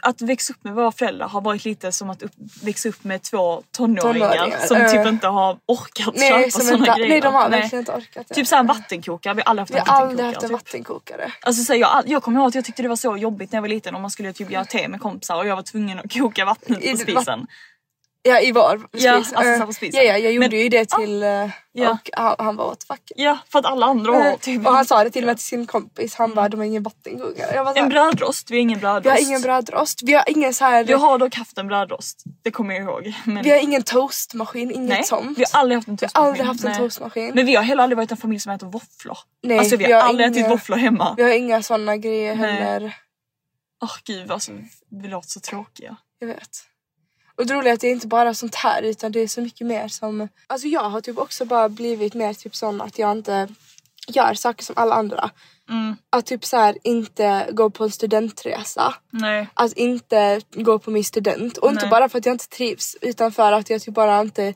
att växa upp med våra föräldrar har varit lite som att upp, växa upp med två tonåringar, Tonåringar, som eh. typ inte har orkat Nej, köpa inte, grejer. nej de har Nej. verkligen inte orkat. Typ såhär vattenkokare, vi har aldrig haft Vi en har aldrig vattenkokare. haft en typ. vattenkokare. Alltså, så här, jag, jag kommer ihåg att jag tyckte det var så jobbigt när jag var liten om man skulle typ göra te med kompisar och jag var tvungen att koka vattnet I- på spisen. Ja i vår spis. Ja, alltså så Eh, spisen. Ja, ja jag gjorde Men- ju det till eh, Ja. och han, han var what fuck. Ja, för att alla andra har typ Och han sa det till och med till sin kompis. Han bara de har ingen så en brödrost, vi har ingen brödrost. vi har ingen brödrost. Vi har ingen så här. Jag har dock haft en brödrost, det kommer jag ihåg. Men Vi har ingen toastmaskin, inget nej, sånt. vi har aldrig haft en Vi har toastmaskin. aldrig haft en toastmaskin. Men vi har heller aldrig varit en familj som äter våfflor. Nej, alltså vi vi har, har aldrig inga- ätit våfflor hemma. Vi har inga såna grejer Nej. heller. Åh gud alltså, vi låter så tråkiga. Jag vet. Och det roliga är att det är inte bara sånt här utan det är så mycket mer som... Alltså jag har typ också bara blivit mer typ sån att jag inte gör saker som alla andra. Mm. Att typ så här inte gå på en studentresa. Nej. Att inte gå på min student. Och inte Nej. bara för att jag inte trivs utan för att jag typ bara inte...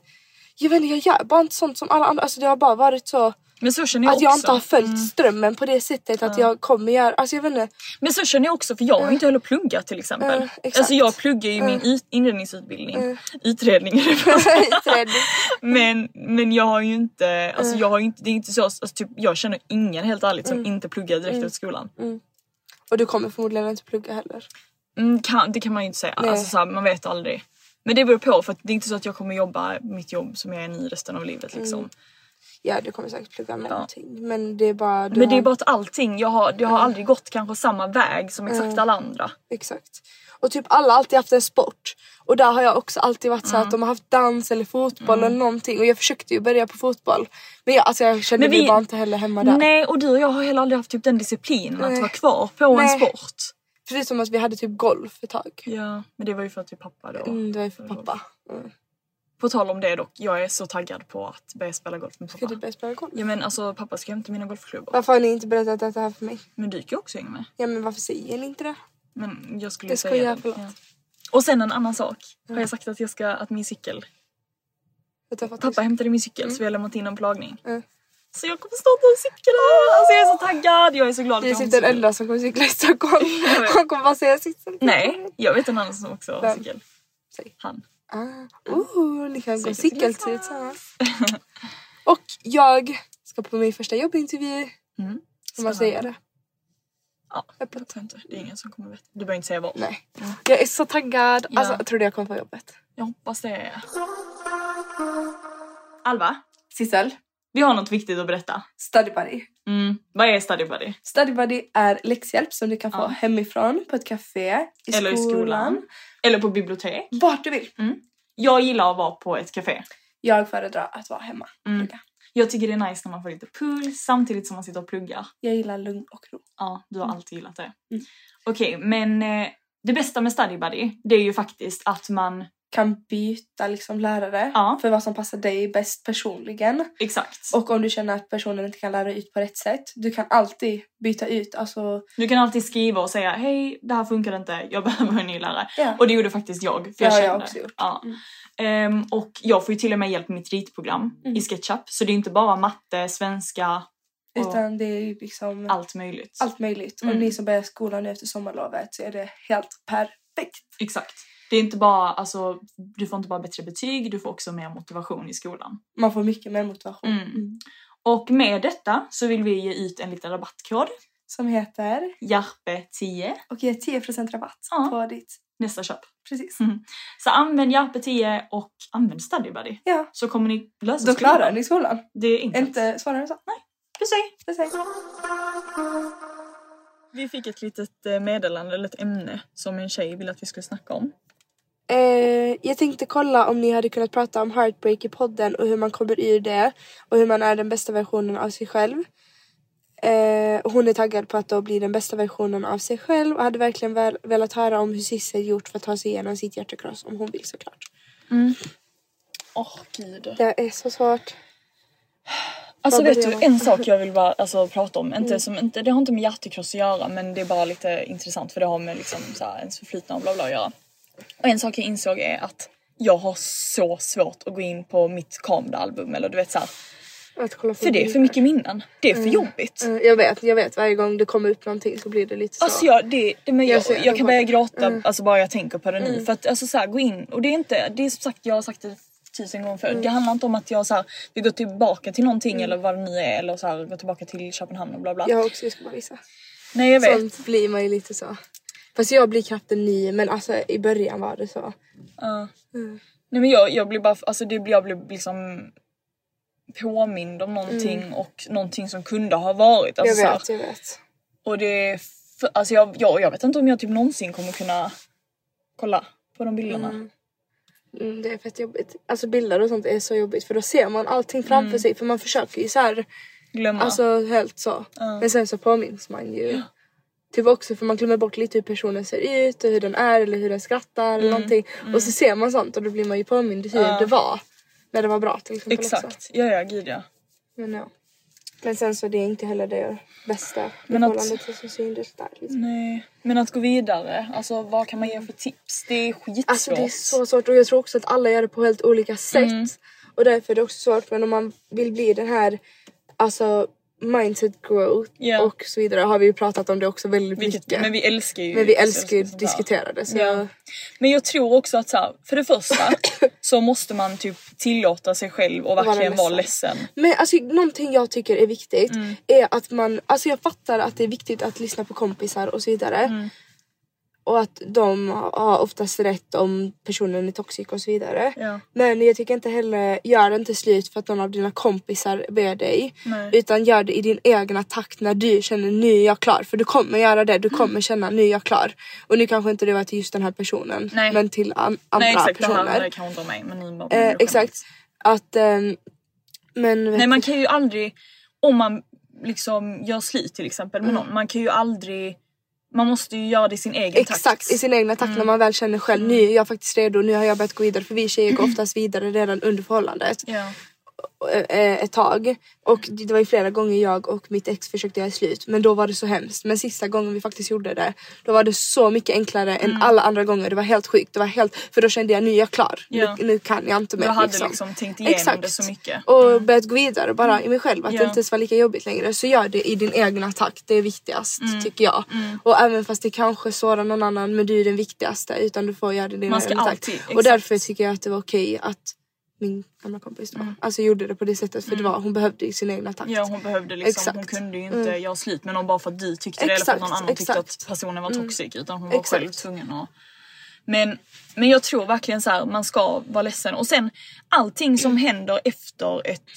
Jag vet inte, jag gör bara inte sånt som alla andra. Alltså det har bara varit så Men så känner jag att också. jag inte har följt Mm. strömmen på det sättet att jag kommer göra... Alltså jag vet inte. Men så känner jag också för jag har inte heller pluggat till exempel. Mm, alltså jag pluggar ju min ut- inredningsutbildning. Utredning bra. Träd. men, men jag har ju inte, alltså jag har ju inte, det är inte så, alltså typ, jag känner ingen helt ärligt som inte pluggar direkt efter skolan. och du kommer förmodligen inte plugga heller. Mm, kan, det kan man ju inte säga, Nej. alltså, så här, man vet aldrig. Men det beror på för att det är inte så att jag kommer jobba mitt jobb som jag är i resten av livet liksom. Ja du kommer säkert plugga någonting. Men det är bara... Du Men det är har- bara att allting, jag har, jag har aldrig gått kanske samma väg som exakt alla andra. Exakt. Och typ alla har alltid haft en sport. Och där har jag också alltid varit så Mm. att de har haft dans eller fotboll eller någonting. Och jag försökte ju börja på fotboll. Men jag, alltså jag kände Men vi- mig bara inte heller hemma där. Nej och du och jag har heller aldrig haft typ den disciplinen att vara kvar på en Nej. sport. Förutom att vi hade typ golf ett tag. Ja men det var ju för att typ pappa då. Mm, det var ju för pappa. Mm. På tal om det dock, jag är så taggad på att börja spela golf med Ska pappa. du börja spela golf? Ja men alltså pappa ska hämta mina golfklubbor. Varför har ni inte berättat detta här för mig? Men du kan ju också hänga med. Ja men varför säger ni inte det? Men jag skulle Det ska säga jag, det. förlåt. Ja. Och sen en annan sak. Har jag sagt att jag ska, att min cykel Jag Pappa hämtade min cykel så vi har lämnat in en på lagning. Mm. Så jag kommer starta en cykel här. Alltså jag är så taggad, jag är så glad att Du är jag har en typ den cykel. enda som kommer cykla i Stockholm. Jag. Han kommer bara säga sitt. Nej, jag vet en annan som också har cykel. Säg. Han. Ah, oh, ni kan gå Cykel cykeltur tillsammans. Och jag ska på min första jobbintervju. Mm. Får man säga det? Ja, jag tror inte. Det är ingen som kommer veta. Du behöver inte säga vad. Nej. Jag är så taggad. Ja. Alltså, jag trodde jag kommer få jobbet. Jag hoppas det. Alva, Sissel, vi har något viktigt att berätta. Study Buddy. Mm. Vad är Study Buddy? Study Buddy är läxhjälp som du kan få Ja. hemifrån, på ett café, i Eller i skolan. Eller på bibliotek. Vart du vill. Jag gillar att vara på ett café. Jag föredrar att vara hemma. Mm. Jag tycker det är nice när man får lite puls samtidigt som man sitter och pluggar. Jag gillar lugn och ro. Ja, du har alltid gillat det. Mm. Okej, men eh, det bästa med Study Buddy, det är ju faktiskt att man, Kan byta liksom lärare Ja. för vad som passar dig bäst personligen. exakt. Och om du känner att personen inte kan lära ut på rätt sätt, du kan alltid byta ut. Alltså, Du kan alltid skriva och säga hej, det här funkar inte, jag behöver en ny lärare. Ja. Och det gjorde faktiskt jag. För Det jag har jag också gjort. Ja. Mm. Ehm, och jag får ju till och med hjälp med mitt ritprogram Mm. i SketchUp. Så det är inte bara matte, svenska, utan det är ju liksom allt, allt möjligt. möjligt. Mm. Och ni som börjar skolan nu efter sommarlovet så är det helt perfekt. Exakt. Det är inte bara, alltså, du får inte bara bättre betyg, du får också mer motivation i skolan. Man får mycket mer motivation. Mm. Och med detta så vill vi ge ut en liten rabattkod. Som heter Jarpe10 och ger 10% rabatt Ja. på ditt. nästa köp. Precis. Mm. Så använd Jarpe10 och använd Study Buddy. Ja, Så kommer ni lösa då skolan. klarar ni skolan. Det är enkelt. Inte svårare än så. Nej, Precis. det säger Vi fick ett litet eh, meddelande, eller ett ämne som en tjej ville att vi skulle snacka om. Eh, jag tänkte kolla om ni hade kunnat prata om heartbreak i podden och hur man kommer ur det och hur man är den bästa versionen av sig själv. Eh, hon är taggad på att då bli den bästa versionen av sig själv och hade verkligen väl, velat höra om hur Sissel gjort för att ta sig igenom sitt hjärtekross om hon vill såklart. Åh gud. Det är så svårt. Alltså vet du, en sak jag vill bara alltså, prata om, inte som, inte, det har inte med hjärtekross att göra men det är bara lite intressant för det har med liksom, så här, ens förflutna och bla bla att göra. Och en sak jag insåg är att jag har så svårt att gå in på mitt kameraalbum eller du vet såhär, för det är för mycket minnen. Det är för jobbigt. Eh, jag vet, jag vet. Varje gång det kommer upp någonting så blir det lite så. Alltså jag, det, det, men jag, Jag ser- jag, kan börja gråta alltså bara jag tänker på det nu. För att alltså så här, gå in och det är inte, det är som sagt jag har sagt det tusen gånger förr. Det handlar inte om att jag så här, vill gå tillbaka till någonting eller vad det nu är eller så här, gå tillbaka till Köpenhamn och bla bla. Jag har också, jag ska bara visa. Nej jag vet. Sånt blir man ju lite så. Fast jag blir knappt en ny men alltså i början var det så. Ja. Nej men jag, jag blir bara, alltså det jag blir liksom påmind om någonting och någonting som kunde ha varit. Alltså, jag så här, vet, jag vet. och det för, alltså jag, jag, jag vet inte om jag typ någonsin kommer kunna kolla på de bilderna. Mm, det är fett jobbigt. Alltså bilder och sånt är så jobbigt för då ser man allting framför sig för man försöker ju så här, Glömma. alltså helt så. Men sen så påminns man ju. Typ också för man glömmer bort lite hur personen ser ut och hur den är eller hur den skrattar eller någonting. Och så ser man sånt och då blir man ju påmind hur det var. När det var bra till exempel också. Exakt, ja ja gud ja. Men ja. Men sen så det är inte heller det bästa Men att- förhållande till så synligt där. Liksom. Nej. Men att gå vidare, alltså vad kan man ge för tips? Det är skitsvårt. Alltså det är så svårt och jag tror också att alla gör det på helt olika sätt. Mm. Och därför är det också svårt men om man vill bli den här alltså mindset growth Ja. och så vidare har vi ju pratat om det också väldigt Vilket, mycket. men vi älskar ju Men vi älskar ju att diskutera det. Så Ja. Men jag tror också att så här, för det första så måste man typ tillåta sig själv och verkligen vara ledsen. Men alltså någonting jag tycker är viktigt Mm. är att man, alltså jag fattar att det är viktigt att lyssna på kompisar och så vidare. Mm. Och att de har oftast rätt om personen är toxic och så vidare. Ja. Men jag tycker inte heller, gör det inte slut för att någon av dina kompisar ber dig. Nej. Utan gör det i din egna takt när du känner nu är jag klar. För du kommer göra det, du kommer känna nu är jag klar. Och nu kanske inte det var till just den här personen. Nej. Men till an- andra Nej exakt, personer. här det om mig men ni Eh, exakt. Att, ehm, men Nej man kan ju aldrig, om man liksom gör slut till exempel Mm. med någon, man kan ju aldrig, man måste ju göra det i sin egen takt. Exakt, i sin egna takt när man väl känner själv nu är jag faktiskt redo, nu har jag börjat gå vidare. För vi tjejer går oftast vidare redan under förhållandet. Ja. Eh, ett tag och det var ju flera gånger jag och mitt ex försökte göra slut men då var det så hemskt. Men sista gången vi faktiskt gjorde det då var det så mycket enklare än Mm. alla andra gånger. Det var helt sjukt. Det var helt, för då kände jag nu är jag klar. Ja. Nu, nu kan jag inte mer. Du hade liksom tänkt igenom det så mycket. Och börjat gå vidare bara i mig själv. Att Ja. det inte ens var lika jobbigt längre. Så gör det i din egna takt. Det är viktigast Mm. tycker jag. Och även fast det kanske sårar någon annan men du är den viktigaste. Utan du får göra det i din egna takt. alltid- Och exakt. därför tycker jag att det var okej att min gamla kompis då, alltså gjorde det på det sättet för det var, hon behövde sin egna takt. Mm. Ja hon behövde liksom, Exakt. hon kunde ju inte göra slut med någon bara för att du tyckte det eller för att någon Exakt, annan tyckte att exakt. personen var toxic utan hon var Exakt. själv tvungen att men, men jag tror verkligen så här, man ska vara ledsen och sen allting som händer efter ett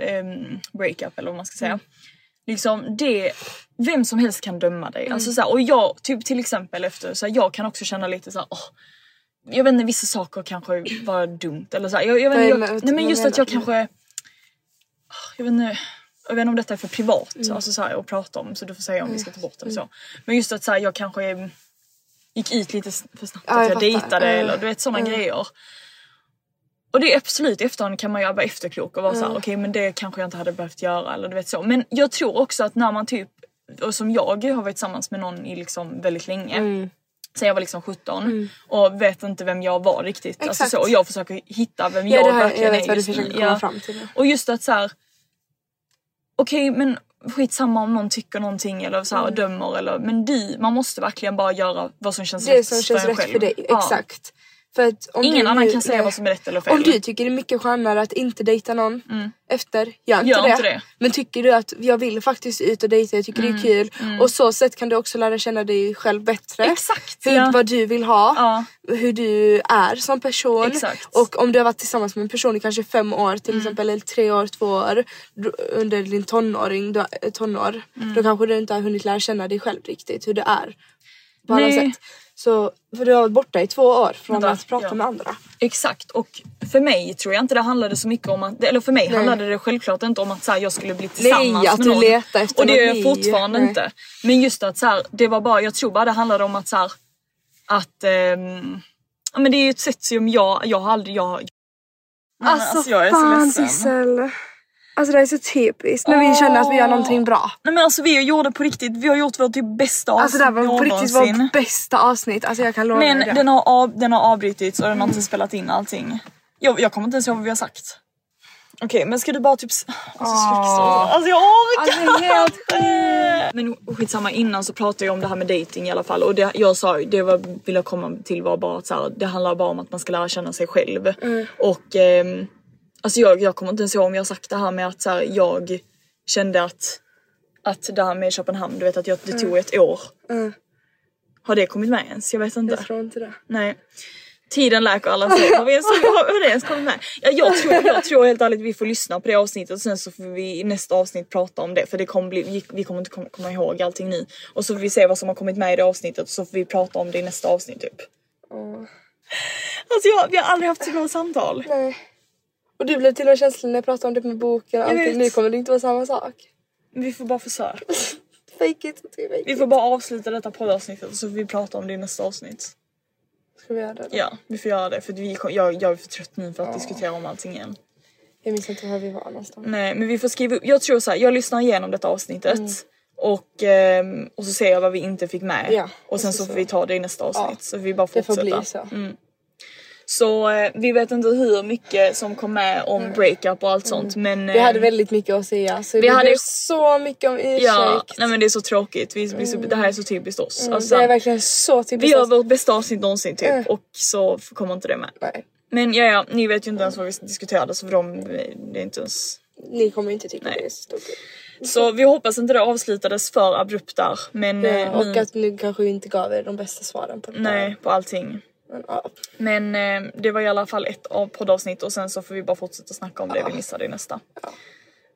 ehm, breakup eller vad man ska säga. Liksom det, vem som helst kan döma dig. Alltså så här, och jag, typ till exempel efter, så här, jag kan också känna lite så här, åh, jag vet inte vissa saker kanske var dumt eller så här, jag, jag, vet, jag, med- nej men just att jag kanske jag vet inte, jag vet inte om detta är för privat Mm. alltså så här, att prata om så du får säga om vi ska ta bort det eller så. Men just att så här, jag kanske gick ut lite för snabbt Ja, att jag jag, fattar. dejtade Mm. eller du vet sådana grejer. Och det är absolut i efterhand kan man ju vara efterklok och vara såhär okej men det kanske jag inte hade behövt göra eller du vet så. Men jag tror också att när man typ, och som jag har varit tillsammans med någon i liksom väldigt länge. Mm. Sen jag var liksom 17 och vet inte vem jag var riktigt. Alltså Exakt. så, och jag försöker hitta vem Ja, jag här, verkligen jag vet är vad du försöker komma fram till. Och just att så här. Okej men skitsamma om någon tycker någonting eller så här, dömer eller men du, man måste verkligen bara göra vad som känns Mm. Det rätt som känns för rätt själv. för dig, Ja. exakt. Ingen du annan kan säga nej. vad som är rätt eller fel. Om du tycker det är mycket skönare att inte dejta någon efter, gör inte, Gör det. inte det. Men tycker du att jag vill faktiskt ut och dejta, jag tycker det är kul. Och så sätt kan du också lära känna dig själv bättre. Exakt, Hur, ja. Vad du vill ha, Ja. hur du är som person. Exakt. Och om du har varit tillsammans med en person i kanske fem år till exempel, eller tre år, två år under din tonåring, då, eh, tonår. Då kanske du inte har hunnit lära känna dig själv riktigt, hur du är. På alla sätt. Så, för du har varit borta i två år från Vänta, att prata ja. med andra. Exakt och för mig tror jag inte det handlade så mycket om att, eller för mig Nej. handlade det självklart inte om att så här, jag skulle bli tillsammans att med någon. letar efter Och det gör jag fortfarande Nej. inte. Men just att så här, det var bara, jag tror bara det handlade om att så här, att ehm, ja men det är ju ett sätt som jag, jag har aldrig, jag Nej, men Alltså, jag är så fan ledsen. Sissel. Alltså det är så typiskt när vi känner att vi gör någonting bra. Nej men alltså vi gjorde på riktigt, vi har gjort vårt typ bästa avsnitt Alltså det här var på riktigt vårt bästa avsnitt. Alltså jag kan lova Men dig det. den har, av, den har avbrutits och den har inte spelat in allting. Jag, jag kommer inte ens ihåg vad vi har sagt. Okej men ska du bara typ... Alltså, oh. alltså jag orkar Alltså, helt! Men skitsamma innan så pratade jag om det här med dating i alla fall och det, jag sa det var, vill jag komma till var bara att så här, det handlar bara om att man ska lära känna sig själv. Och ehm, alltså jag, jag kommer inte ens ihåg om jag har sagt det här med att så här, jag kände att att det här med Köpenhamn, du vet att jag, det tog ett år. Har det kommit med ens? Jag vet inte. Jag tror inte det. Nej. Tiden läker alla sår. Har, vi ens- har det ens kommit med? Ja, jag, tror, jag tror helt ärligt vi får lyssna på det avsnittet och sen så får vi i nästa avsnitt prata om det för det kommer bli, vi, kommer inte komma, komma ihåg allting nu. Och så får vi se vad som har kommit med i det avsnittet och så får vi prata om det i nästa avsnitt typ. Alltså jag, vi har aldrig haft så bra samtal. Nej. Och du blev till och med känslig när jag pratade om det med boken och allting. Nu kommer det inte vara samma sak. Vi får bara försöka. Fake it, fake Vi får bara avsluta detta poddavsnittet så får vi prata om det i nästa avsnitt. Ska vi göra det? då? Ja, vi får göra det för vi, jag, jag är för trött nu för att diskutera om allting igen. Jag minns inte var vi var någonstans. Nej men vi får skriva upp, jag tror så här, jag lyssnar igenom detta avsnittet och, ehm, och så ser jag vad vi inte fick med Ja, och sen så, så får vi ta det i nästa avsnitt Ja, så vi bara Det får bli så. Så eh, vi vet inte hur mycket som kom med om breakup och allt sånt men Vi hade eh, väldigt mycket att säga så vi vi hade- så mycket om ursäkt. Ja, nej men det är så tråkigt. Vi, vi, det här är så typiskt oss. Mm, Alltså, det är verkligen så vi typiskt gör oss. vårt bästa avsnitt någonsin typ Mm. och så kommer inte det med. Nej, Men ja, ja, ni vet ju inte ens vad vi diskuterade så för dem, det är inte ens... ni kommer inte tycka Nej. det är så stort. Så vi hoppas inte det avslutades för abrupt där. Men Ja, eh, och att nu kanske vi inte gav er de bästa svaren på det nej på allting. Men, ja. Men eh, det var i alla fall ett av poddavsnitt och sen så får vi bara fortsätta snacka om det vi missade i nästa.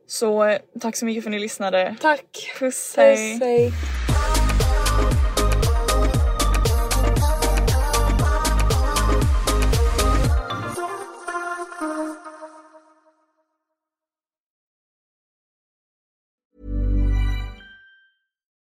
Så eh, tack så mycket för att ni lyssnade. Tack. Puss hej! Puss, hej.